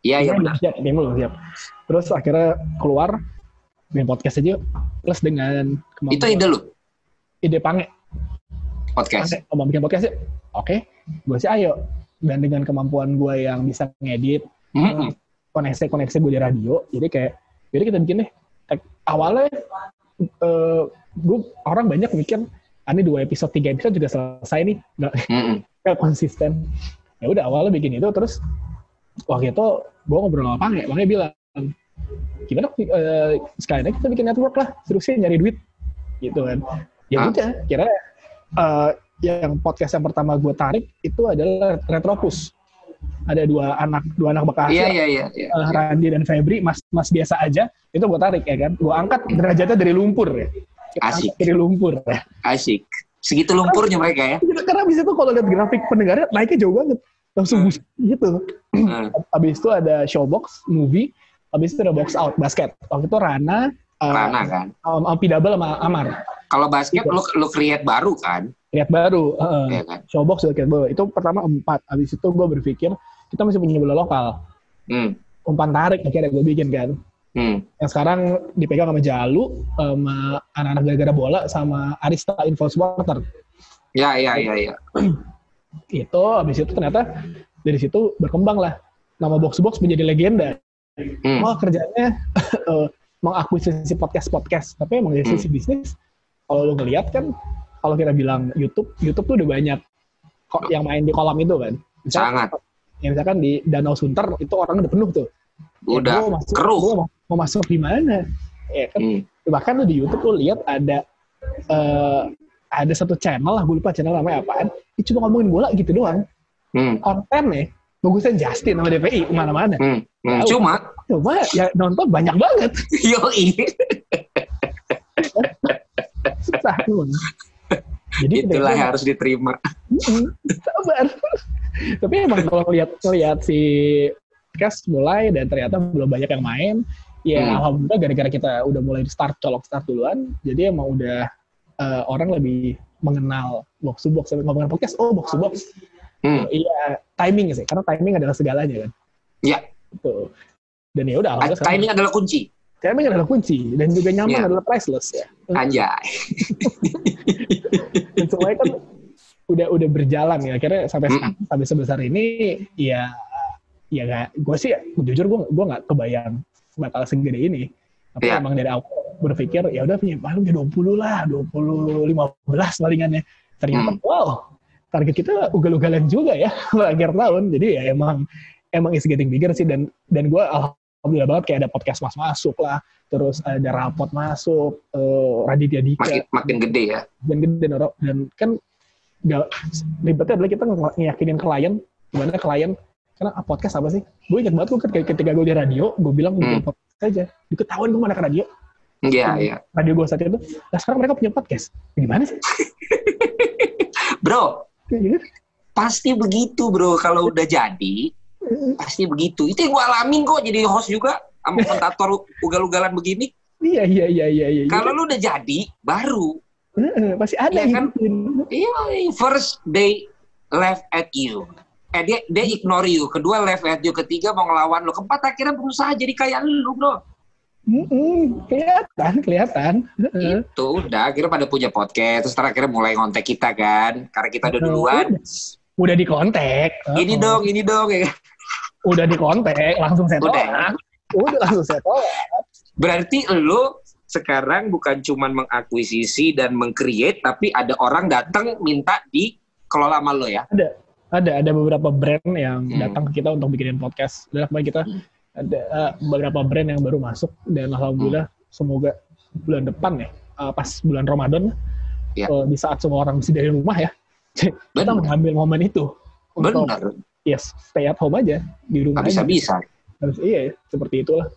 Iya, iya benar. Siap, belum siap. Terus akhirnya keluar bikin podcast aja plus dengan kemampuan. Itu ide lu? Ide Pange. Podcast. Pange, mau bikin podcast ya? Oke, gue sih ayo. Dan dengan kemampuan gue yang bisa ngedit, mm -hmm. koneksi-koneksi gue di radio, jadi kayak, jadi kita bikin deh. Awalnya, uh, eh, gue orang banyak mikir, ah, ini dua episode, tiga episode juga selesai nih. Nggak, mm -hmm. konsisten. Ya udah awalnya bikin itu, terus waktu itu gue ngobrol sama Pange, Pange bilang, gimana uh, sekalian kita bikin network lah terusnya nyari duit gitu kan ya ah. udah kira uh, yang podcast yang pertama gue tarik itu adalah Retropus ada dua anak dua anak bekas iya, iya, iya, iya, uh, Randy dan Febri mas mas biasa aja itu gue tarik ya kan gue angkat derajatnya dari lumpur ya Kita asik dari lumpur ya. asik segitu lumpurnya karena, mereka ya karena bisa tuh kalau lihat grafik pendengarnya naiknya jauh banget langsung hmm. gitu hmm. abis itu ada showbox movie Habis itu ada box out basket. Waktu itu Rana, uh, Rana kan, um, um, Pidabel sama Amar. Kalau basket gitu. lu lu create baru kan? Create baru, uh, yeah, kan? Showbox create baru. Itu pertama empat. Habis itu gue berpikir kita masih punya bola lokal. Hmm. Umpan tarik akhirnya gue bikin kan. Hmm. Yang sekarang dipegang sama Jalu, sama anak-anak gara-gara bola, sama Arista Info Supporter. Ya, ya, ya, ya. itu habis itu ternyata dari situ berkembang lah nama box box menjadi legenda hmm. oh kerjanya uh, mengakuisisi podcast-podcast tapi emang dari sisi hmm. bisnis kalau lo ngeliat kan kalau kita bilang YouTube YouTube tuh udah banyak kok yang main di kolam itu kan misalkan, sangat ya misalkan di Danau Sunter itu orang udah penuh tuh udah ya, masuk, keruh mau, mau masuk di mana ya kan hmm. bahkan lo di YouTube lo lihat ada uh, ada satu channel lah gue lupa channel namanya apaan dia cuma ngomongin bola gitu doang hmm. kontennya bagusnya Justin sama DPI ke mana-mana. Hmm. Hmm. Cuma, coba ya nonton banyak banget. Yo Susah tuh. Jadi itulah yang harus diterima. Sabar. Tapi emang kalau lihat lihat si cast mulai dan ternyata belum banyak yang main, ya hmm. alhamdulillah gara-gara kita udah mulai start colok start duluan, jadi emang udah uh, orang lebih mengenal box to box. Ngomongin podcast, oh box to box Hmm. Iya, timing sih, karena timing adalah segalanya kan. Iya. Tuh. Dan ya udah. Timing adalah kunci. Timing adalah kunci dan juga nyaman ya. adalah priceless ya. Anjay. dan semuanya kan udah udah berjalan ya. Akhirnya sampai hmm. sampai sebesar ini ya ya gak, gue sih jujur gue gue nggak kebayang bakal segede ini. Tapi ya. emang dari awal berpikir ya udah punya paling 20 lah, 20 15 palingannya. Ternyata hmm. wow, target kita ugal-ugalan juga ya akhir tahun. Jadi ya emang emang is getting bigger sih dan dan gue alhamdulillah banget kayak ada podcast mas masuk lah, terus ada rapot masuk, uh, Raditya Dika. Makin, makin gede ya. Dan gede dan, dan kan gak, ribetnya adalah kita ngeyakinin klien, gimana klien, karena ah, podcast apa sih? Gue ingat banget gue ketika gue di radio, gue bilang hmm. podcast aja. Diketahuan gue mana ke radio. Iya, yeah, iya. Yeah. Radio gue saat itu. Nah sekarang mereka punya podcast. Gimana sih? Bro, Iya. Pasti begitu bro, kalau udah jadi, pasti begitu. Itu yang gue alamin kok jadi host juga, sama komentator ugal-ugalan begini. Iya, iya, iya, iya. iya. Kalau lu udah jadi, baru. pasti ada ya kan? Iya, first they left at you. Eh, dia, dia ignore you. Kedua left at you. Ketiga mau ngelawan lu. Keempat akhirnya berusaha jadi kayak lu bro. Mm-mm, kelihatan, kelihatan. Itu udah akhirnya pada punya podcast, terus terakhir mulai ngontek kita kan, karena kita udah duluan. Udah, di kontak. Ini dong, ini dong ya. Udah di kontak, langsung saya tolak. Udah. udah langsung saya tolak. Berarti lu sekarang bukan cuma mengakuisisi dan mengcreate, tapi ada orang datang minta dikelola sama lo ya? Ada, ada, ada beberapa brand yang hmm. datang ke kita untuk bikinin podcast. Dan kemarin kita hmm. ada uh, beberapa brand yang baru masuk dan alhamdulillah hmm. semoga bulan depan ya, uh, pas bulan Ramadan, ya. uh, di saat semua orang masih dari rumah ya, kita mengambil momen itu. Benar. Yes, stay at home aja di rumah. Bisa bisa. Harus iya, seperti itulah.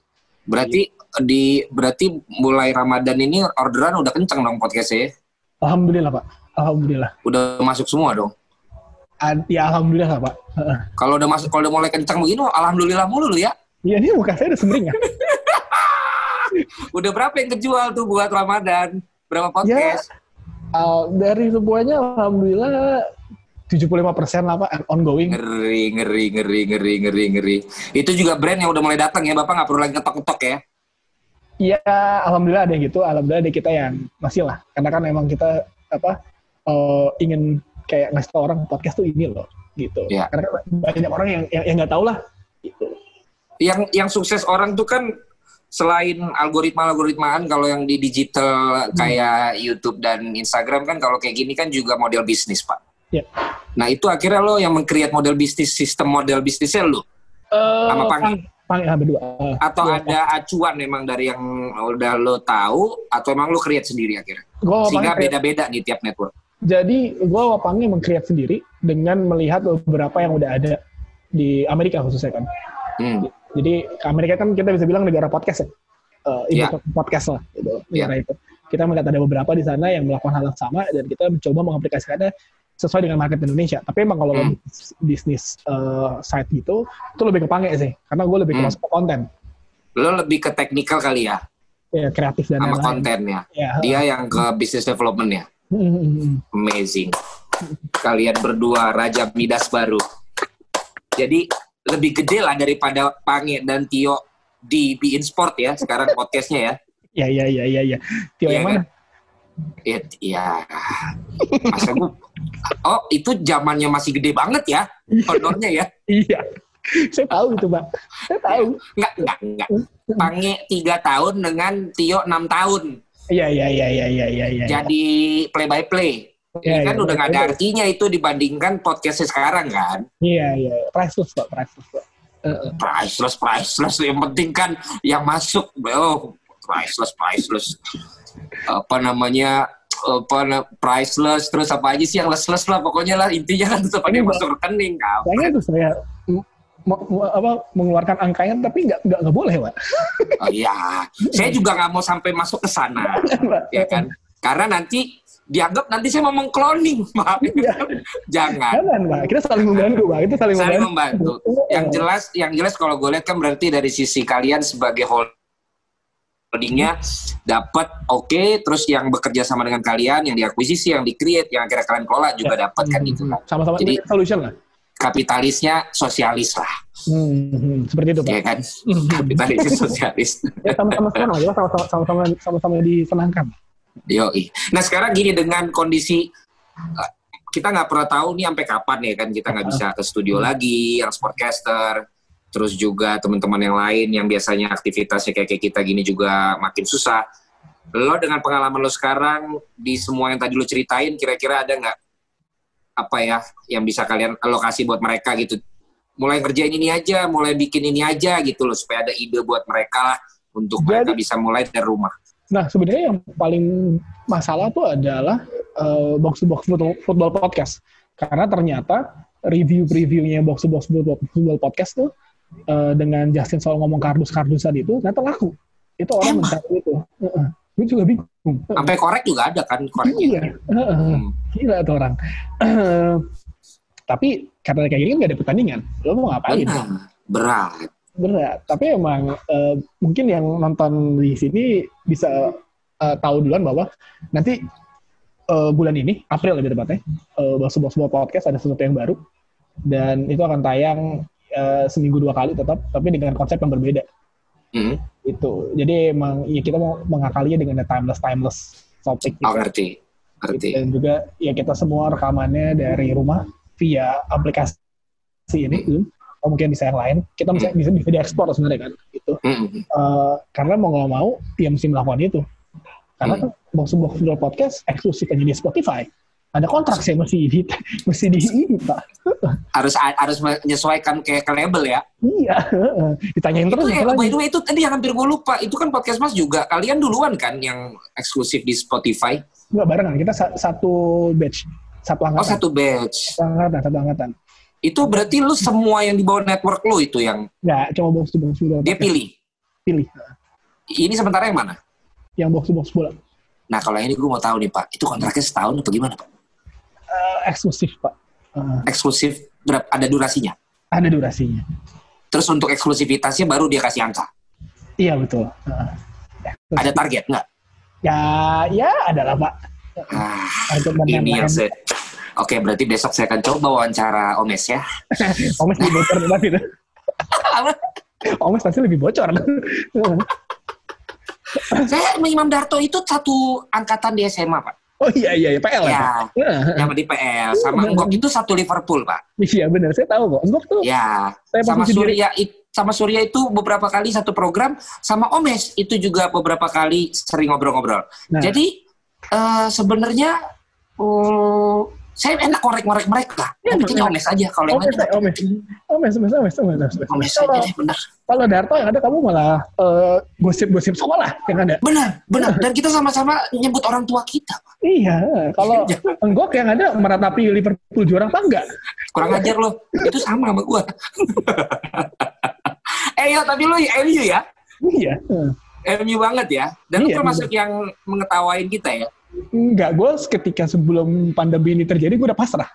Berarti di berarti mulai Ramadan ini orderan udah kenceng dong podcastnya? Alhamdulillah pak, alhamdulillah. Udah masuk semua dong? Ya alhamdulillah pak. Kalau udah masuk, kalau udah mulai kenceng begini, alhamdulillah mulu lu ya? Iya ini muka saya udah semering ya. udah berapa yang kejual tuh buat Ramadan? Berapa podcast? Ya, uh, dari semuanya alhamdulillah 75 persen lah Pak, ongoing. Ngeri, ngeri, ngeri, ngeri, ngeri, ngeri. Itu juga brand yang udah mulai datang ya, Bapak nggak perlu lagi ketok-ketok ya? Iya, alhamdulillah ada gitu. Alhamdulillah ada kita yang masih lah. Karena kan emang kita apa uh, ingin kayak ngasih tau orang podcast tuh ini loh, gitu. Ya. Karena banyak orang yang yang nggak tahu lah. Gitu. Yang yang sukses orang tuh kan selain algoritma-algoritmaan kalau yang di digital hmm. kayak YouTube dan Instagram kan kalau kayak gini kan juga model bisnis, Pak Yeah. Nah itu akhirnya lo yang mengcreate model bisnis, sistem model bisnisnya lo? Uh, sama Pangi? Pangi ah, berdua. Uh, atau ya, ada acuan memang dari yang udah lo tahu, atau emang lo create sendiri akhirnya? Gua Sehingga beda-beda nih tiap network. Jadi gue Wapangi mengcreate sendiri dengan melihat beberapa yang udah ada di Amerika khususnya kan. Hmm. Jadi Amerika kan kita bisa bilang negara podcast ya. Uh, yeah. podcast lah gitu. Yeah. itu. Kita melihat ada beberapa di sana yang melakukan hal yang sama dan kita mencoba mengaplikasikannya sesuai dengan market Indonesia. Tapi emang kalau hmm. bisnis uh, site gitu, itu lebih kepange sih. Karena gue lebih ke hmm. konten. Lo lebih ke teknikal kali ya? Ya, kreatif dan Sama kontennya. Ya. Dia yang ke business development ya? Hmm, hmm, hmm. Amazing. Kalian berdua Raja Midas baru. Jadi lebih gede lah daripada Pange dan Tio di Be In Sport ya sekarang podcastnya ya. Iya, iya, iya, iya. Ya. Tio ya, yang mana? Kan? It, ya, masa gue, oh itu zamannya masih gede banget ya, honornya ya. iya, saya tahu itu bang, saya tahu. Enggak, enggak, enggak. Pange tiga tahun dengan Tio enam tahun. Iya, iya, iya, iya, iya, iya. Ya. Jadi play by play. Ya, Ini kan ya, udah nggak ada artinya itu dibandingkan podcastnya sekarang kan? Iya, iya, priceless pak, priceless pak. Uh, priceless, priceless. Yang penting kan yang masuk, oh, priceless, priceless apa namanya apa priceless terus apa aja sih yang less-less lah pokoknya lah intinya kan tetap pakai masuk rekening kau. Kayaknya tuh saya apa mengeluarkan angkanya tapi nggak nggak nggak boleh pak. Oh iya, saya juga nggak mau sampai masuk ke sana, ya kan? Karena nanti dianggap nanti saya mau mengkloning, Pak. Ya. Jangan. Jangan, Pak. Kita saling membantu, Pak. Kita saling, saling membantu. membantu. Yang jelas, yang jelas kalau gue lihat kan berarti dari sisi kalian sebagai hold holdingnya dapat oke. Okay, terus yang bekerja sama dengan kalian yang diakuisisi yang di create yang akhirnya kalian kelola juga ya. dapat kan hmm. gitu kan. Sama-sama. Jadi solution lah kapitalisnya sosialis lah. Hmm, hmm. seperti itu pak. Ya kan? Hmm. kapitalisnya sosialis. Ya sama-sama sama ya sama-sama sama-sama disenangkan? Yo nah sekarang gini dengan kondisi uh, kita nggak pernah tahu nih sampai kapan ya kan kita nggak bisa ke studio lagi yang sportcaster terus juga teman-teman yang lain yang biasanya aktivitasnya kayak, kayak kita gini juga makin susah. Lo dengan pengalaman lo sekarang di semua yang tadi lo ceritain, kira-kira ada nggak apa ya yang bisa kalian alokasi buat mereka gitu? Mulai kerjain ini aja, mulai bikin ini aja gitu loh supaya ada ide buat mereka lah untuk Jadi, mereka bisa mulai dari rumah. Nah sebenarnya yang paling masalah tuh adalah uh, box to box football, football podcast karena ternyata review-reviewnya box to box football podcast tuh uh, dengan Justin soal ngomong kardus-kardusan itu ternyata laku. Itu orang mencari itu. Uh -uh. Gue juga bingung. Sampai korek juga ada kan koreknya. Iya. Uh -uh. Hmm. Gila tuh orang. Uh, tapi karena kayak gini kan gak ada pertandingan. Lo mau ngapain? Benar. Berat. Berat. Tapi emang uh, mungkin yang nonton di sini bisa uh, tahu duluan bahwa nanti uh, bulan ini, April lebih tepatnya, uh, sebuah-sebuah podcast ada sesuatu yang baru. Dan itu akan tayang uh, seminggu dua kali tetap, tapi dengan konsep yang berbeda. Mm. Itu. Jadi emang ya kita mau mengakalinya dengan timeless timeless topik. Gitu. Oh, ngerti. Ngerti. Dan juga ya kita semua rekamannya dari rumah via aplikasi ini, mm. atau mungkin bisa yang lain. Kita bisa mm. bisa, bisa diekspor sebenarnya kan. Gitu. Mm. Uh, karena mau nggak mau, ya mesti melakukan itu. Karena hmm. kan box box podcast eksklusif aja di Spotify ada kontrak sih mesti di mesti di ini pak. Harus harus menyesuaikan kayak ke label ya? Iya ditanyain terus itu, eh, by the way itu tadi yang hampir gue lupa. Itu kan podcast mas juga. Kalian duluan kan yang eksklusif di Spotify? Enggak barengan. Kita satu batch. Satu angkatan. oh satu batch. Satu angkatan satu angkatan. Itu berarti lu semua yang di bawah network lu itu yang? Enggak, cuma box to box bola. Dia pilih? Pilih. Ini sementara yang mana? Yang box to box bola. Nah kalau ini gue mau tahu nih pak. Itu kontraknya setahun atau gimana pak uh, eksklusif pak. Uh, eksklusif berapa? Ada durasinya? Ada durasinya. Terus untuk eksklusivitasnya baru dia kasih angka? Iya betul. Uh, ada target nggak? Ya, ya ada lah pak. Ah, ini yang se Oke, berarti besok saya akan coba wawancara Omes ya. Omes lebih bocor itu. Omes pasti lebih bocor. saya Imam Darto itu satu angkatan di SMA, Pak. Oh iya iya, iya. PL ya. ya yang di PL sama Enggok itu satu Liverpool pak. Iya benar, saya tahu kok. Enggok tuh. Ya. Sama Surya sama Surya itu beberapa kali satu program, sama Omes itu juga beberapa kali sering ngobrol-ngobrol. Nah. Jadi uh, sebenarnya uh, saya enak korek-korek mereka. Ya, Bikinnya omes aja kalau yang lain. Omes, omes, omes, omes, omes, omes. Omes aja deh, benar. Kalau Darto yang ada kamu malah uh, gosip-gosip sekolah yang ada. Benar, benar. Dan kita sama-sama nyebut orang tua kita. Iya, kalau enggak yang ada meratapi Liverpool juara apa enggak? Kurang ajar loh. Itu sama sama gua. eh ya, tapi lu MU ya? Iya. MU banget ya. Dan iya, lu termasuk yang mengetawain kita ya? Enggak, gue ketika sebelum pandemi ini terjadi gue udah pasrah.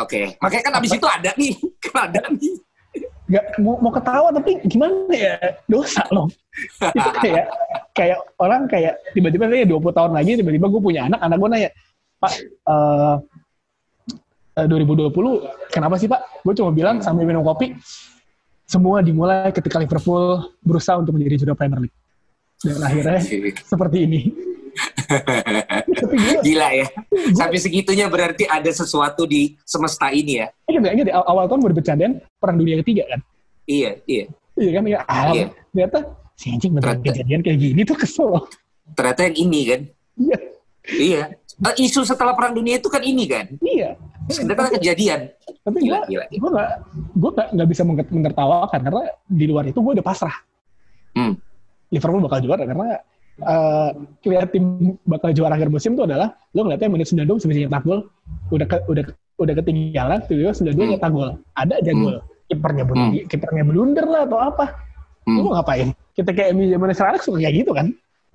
Oke, okay. makanya kan abis itu ada nih, kan ada nih. Enggak, mau, mau ketawa tapi gimana ya, dosa loh. itu kayak, kayak orang kayak tiba-tiba kayak 20 tahun lagi tiba-tiba gue punya anak, anak gue nanya, Pak, uh, uh, 2020 kenapa sih Pak? Gue cuma bilang sambil minum kopi, semua dimulai ketika Liverpool berusaha untuk menjadi juara Premier League. Dan akhirnya seperti ini. Gila ya. Sampai segitunya berarti ada sesuatu di semesta ini ya. Iya, enggak di awal tahun baru bercandaan perang dunia ketiga kan. Iya, iya. Iya kan ya. Ah, iya. Ternyata si anjing beneran kejadian kayak gini tuh kesel. Ternyata yang ini kan. Iya. Iya. Uh, isu setelah perang dunia itu kan ini kan. Iya. Ternyata kejadian. Tapi gila, gila, gue gak, gue gak, gak bisa menertawakan karena di luar itu gue udah pasrah. Hmm. Liverpool bakal juara karena uh, lihat tim bakal juara akhir musim itu adalah lo ngeliatnya menit 92 bisa nyetak gol. Udah ke, udah udah ketinggalan tiba-tiba 92 hmm. nyetak gol. Ada aja gol. Hmm. kipernya blunder hmm. kipernya blunder lah atau apa. Hmm. lo mau ngapain? Kita kayak MU zaman sekarang suka kayak gitu kan?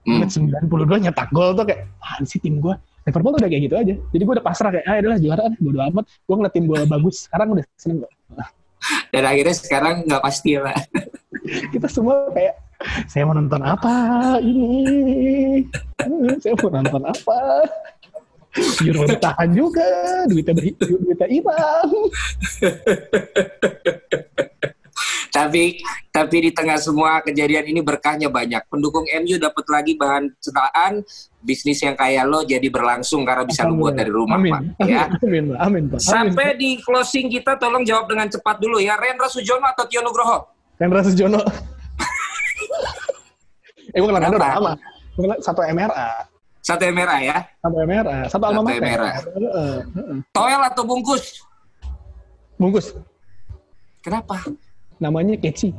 Hmm. menit 92 nyetak gol tuh kayak ah sih tim gue Liverpool tuh udah kayak gitu aja. Jadi gue udah pasrah kayak ah adalah juara kan bodo amat. Gue ngeliat tim gue bagus. Sekarang udah seneng gue dan akhirnya sekarang nggak pasti lah kita semua kayak saya mau nonton apa ini? saya mau nonton apa? Euro ditahan juga, duitnya beri, duitnya hilang. tapi tapi di tengah semua kejadian ini berkahnya banyak. Pendukung MU dapat lagi bahan cetaan bisnis yang kayak lo jadi berlangsung karena bisa lo buat dari rumah, amin. Pak. Ya. Amin, amin, amin, Pak. Sampai di closing kita tolong jawab dengan cepat dulu ya. Rendra Sujono atau Tio Nugroho? Rendra Sujono. eh gue kenal Nando udah lama. Satu MRA. Satu MRA ya? Satu MRA. Satu alma mater. MRA. Toel atau bungkus? Bungkus. Kenapa? Namanya Keci.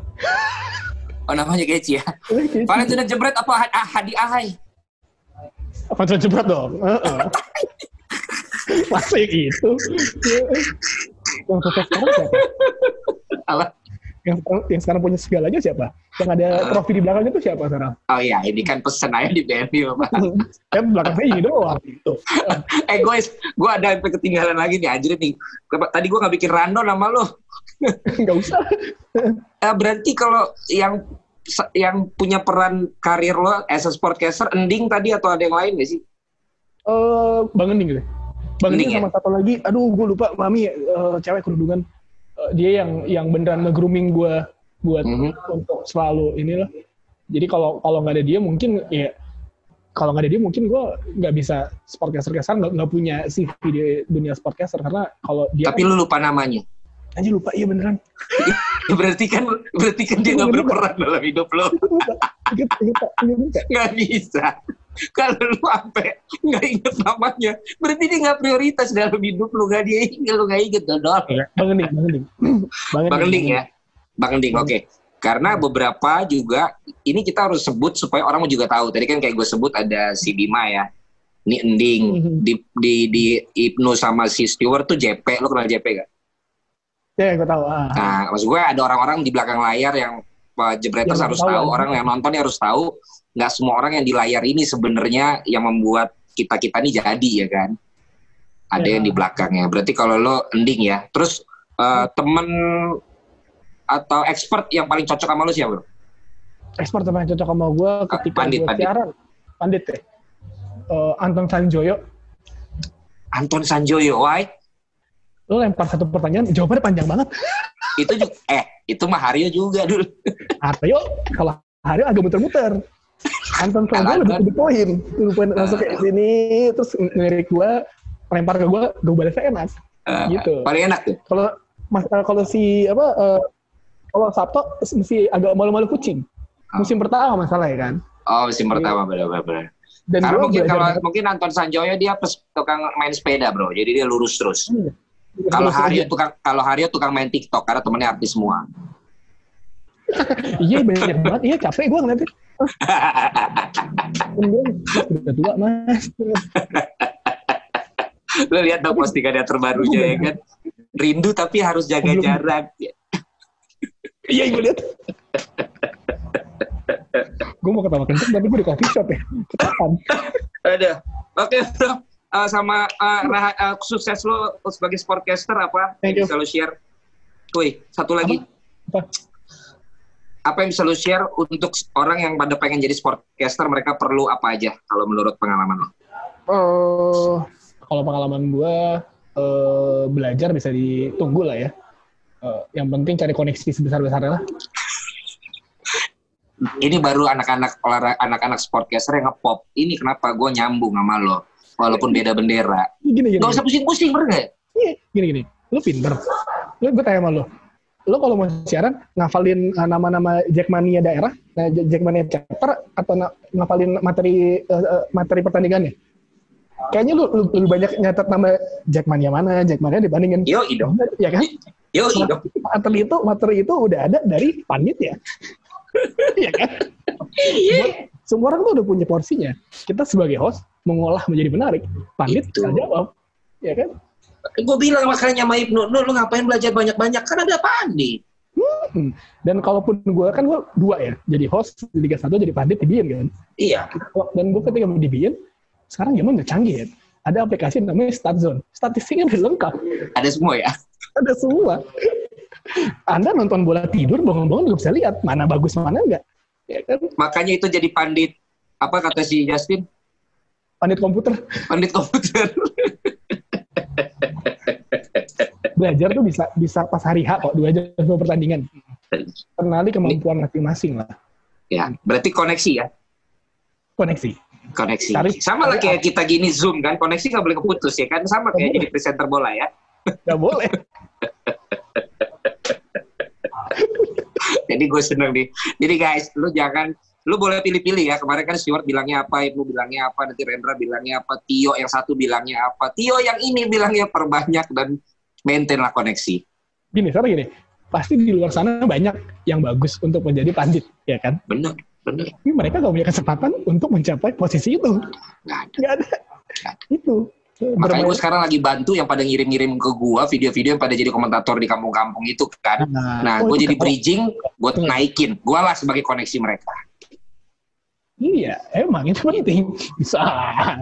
Oh namanya Keci ya? Valentina Jebret apa Hadi Ahai? Valentina Jebret dong. Masih itu. Yang sekarang siapa? Apa? Yang yang sekarang punya segalanya siapa? Yang ada uh, trofi di belakangnya itu siapa sekarang? Oh iya, ini kan pesen aja di BNU, Pak. kan belakangnya ini doang gitu. eh guys, gue ada yang ketinggalan lagi nih anjir nih. Tadi gue nggak bikin random nama lo. Nggak usah. uh, berarti kalau yang yang punya peran karir lo as a sportcaster ending tadi atau ada yang lain gak sih? Eh, uh, Bang Ending gitu. Bang Ending, sama ya? satu lagi, aduh gue lupa, Mami uh, cewek kerudungan uh, dia yang yang beneran nge-grooming gue buat mm-hmm. untuk selalu inilah. Jadi kalau kalau nggak ada dia mungkin ya kalau nggak ada dia mungkin gue nggak bisa sportcaster caster nggak punya CV di dunia sportcaster karena kalau dia tapi lu lupa namanya? Aja lupa. Iya beneran. Berarti kan berarti kan dia nggak berperan dalam hidup lo. Nggak bisa kalau lu sampai nggak inget namanya, berarti dia nggak prioritas dalam hidup lu, nggak dia inget, lu nggak inget dodol. Bang Ending, Bang Ending. Bang Ending ya, Bang Ending, oke. Okay. Karena beberapa juga ini kita harus sebut supaya orang juga tahu. Tadi kan kayak gue sebut ada si Bima ya, ini Ending mm-hmm. di di di Ibnu sama si Stewart tuh JP, lo kenal JP gak? Ya, gue tahu. Ah. Nah, maksud gue ada orang-orang di belakang layar yang Jebreters harus tahu, tahu orang yang nonton harus tahu nggak semua orang yang di layar ini sebenarnya yang membuat kita kita ini jadi ya kan? Ada ya. yang di belakangnya berarti kalau lo ending ya. Terus uh, temen atau expert yang paling cocok sama lo siapa bro? Expert yang paling cocok sama gue ah, ketika pandit, gue pandit. siaran. Pandit ya? Uh, Anton Sanjoyo. Anton Sanjoyo why? lo lempar satu pertanyaan jawabannya panjang banget. Itu juga, eh itu mah Haryo juga dulu. Haryo kalau Haryo agak muter-muter. Anton Sanjo lebih to poin. To poin masuk ke sini terus ngelirik gua lempar ke gua gue balasnya enak uh, gitu. paling enak tuh. Kalau mas uh, kalau si apa uh, kalau Sabto mesti agak malu-malu kucing. Oh. musim pertama masalah ya kan? Oh musim pertama benar-benar dan Karena mungkin kalau mungkin Anton Sanjoyo dia tukang main sepeda bro, jadi dia lurus terus. Hmm. Kalau Haryo tukang kalau Haryo tukang main TikTok karena temennya artis semua. iya banyak banget, iya capek gue ngeliatnya udah tua mas. Lo lihat dong postingannya terbarunya ya kan. Rindu tapi harus jaga Belum. jarak. Iya, gue lihat. gue mau ketawa kenceng tapi gue di coffee shop ya. Ada. Oke, bro. Uh, sama uh, uh, sukses lo sebagai sportcaster apa? You. Bisa lo share. Woi, satu lagi. Apa? apa? apa yang bisa lu share untuk orang yang pada pengen jadi sportcaster mereka perlu apa aja kalau menurut pengalaman lo? Uh, kalau pengalaman gue uh, belajar bisa ditunggu lah ya. Uh, yang penting cari koneksi sebesar-besarnya lah. Ini baru anak-anak olahraga anak-anak sportcaster yang ngepop. Ini kenapa gue nyambung sama lo walaupun beda bendera. Gini, gini, Gak usah pusing-pusing, bener Iya, gini-gini. Lu pinter. Lu gue tanya sama lo lo kalau mau siaran ngafalin uh, nama-nama Jackmania daerah, nah Jackmania chapter atau ngafalin materi uh, materi pertandingannya? Kayaknya lu, lu lebih banyak nyatet nama Jackmania mana, Jackmania dibandingin. Yo, idom. Ya kan? Yo, idom. Materi itu, materi itu udah ada dari panit ya. Iya kan? Iya. Semua orang tuh udah punya porsinya. Kita sebagai host mengolah menjadi menarik. Pandit tinggal jawab. Ya kan? Gue bilang makanya sama Ibnu, lu, lu ngapain belajar banyak-banyak? Kan ada Pandit. Hmm. Dan kalaupun gue kan gue dua ya, jadi host di Liga 1 jadi pandit di kan. Iya. Dan gue ketika di Bian, sekarang zaman udah canggih ya. Ada aplikasi namanya StatZone. Statistiknya udah lengkap. Ada semua ya? Ada semua. Anda nonton bola tidur, bangun-bangun juga bisa lihat mana bagus mana enggak. Ya kan? Makanya itu jadi pandit, apa kata si Justin? Pandit komputer. Pandit komputer. belajar tuh bisa bisa pas hari H kok dua jam sebelum pertandingan. Kenali kemampuan masing-masing lah. Ya, berarti koneksi ya? Koneksi. Koneksi. Tarik, Sama lah kayak kita gini Zoom kan, koneksi nggak boleh keputus ya kan? Sama kayak jadi presenter bola ya? Nggak boleh. Jadi gue seneng nih. Jadi guys, lu jangan lu boleh pilih-pilih ya. Kemarin kan Stewart bilangnya apa, Ibu bilangnya apa, nanti Rendra bilangnya apa, Tio yang satu bilangnya apa, Tio yang ini bilangnya perbanyak dan maintain lah koneksi. Gini, sekarang gini, pasti di luar sana banyak yang bagus untuk menjadi pandit, ya kan? Benar, benar. Tapi mereka gak punya kesempatan untuk mencapai posisi itu. Gak ada. Gak ada. Gak ada. Itu. Makanya gue sekarang lagi bantu yang pada ngirim-ngirim ke gue video-video yang pada jadi komentator di kampung-kampung itu kan. Nah, nah oh, gue jadi bridging, gue naikin. Gue lah sebagai koneksi mereka. Iya, emang itu penting. Bisa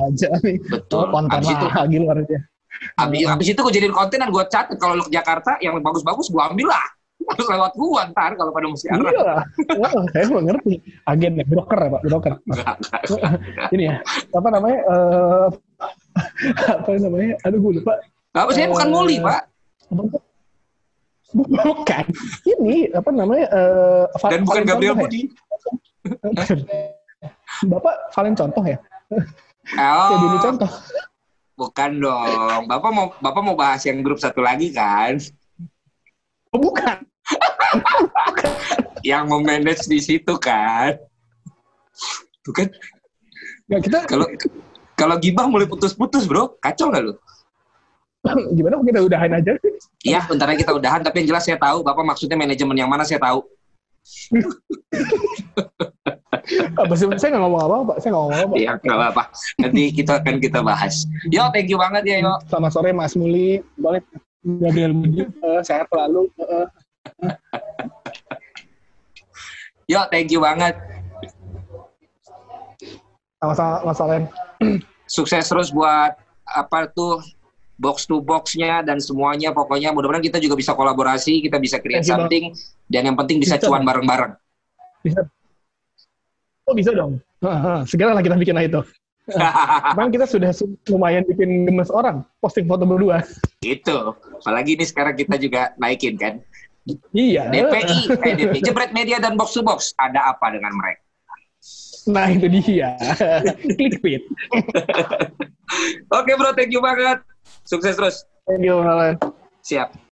aja nih. Betul. Oh, konten itu, lagi luarnya. Habis, habis itu gue jadiin konten dan gue catat kalau lo ke Jakarta yang bagus-bagus gue ambil lah. Harus lewat gue ntar kalau pada mesti Iya lah. Oh, saya mengerti. Agen ya, broker ya Pak, broker. Ini ya, apa namanya? Uh, apa namanya? Aduh gue lupa. Apa sih? Uh, bukan muli, Pak. Bukan. Ini apa namanya? Uh, Dan bukan Gabriel? Budi. Bapak Valen contoh ya? Oh. Ini contoh. Bukan dong. Bapak mau Bapak mau bahas yang grup satu lagi kan? Oh, bukan. yang mau manage di situ kan? Bukan? Nggak, kita Kalau kalau gibah mulai putus-putus, Bro. Kacau nggak lu? gimana kita udahan aja? Iya, bentar lagi kita udahan, tapi yang jelas saya tahu Bapak maksudnya manajemen yang mana saya tahu. Sih? Saya nggak ngomong apa, Pak. Saya nggak ngomong apa. Iya, nggak apa-apa. Nanti kita akan kita bahas. Yo, thank you banget ya, yo. Selamat sore Mas Muli. Boleh Gabriel Budi. Eh, sehat selalu. Eh. Yo, thank you banget. Sama-sama Mas Alen. Sukses terus buat apa tuh box to boxnya dan semuanya pokoknya mudah-mudahan kita juga bisa kolaborasi kita bisa create something dan yang penting bisa, Bisa, cuan bareng-bareng Bisa. Oh bisa dong. Segera lah kita bikin itu. Cuman kita sudah su- lumayan bikin gemes orang. Posting foto berdua. itu apalagi ini sekarang kita juga naikin kan Iya. DPI eh DPI jebret media dan box to box ada apa dengan mereka Nah itu dia. Clickbait. oke bro thank you banget sukses terus Thank you, Alen. siap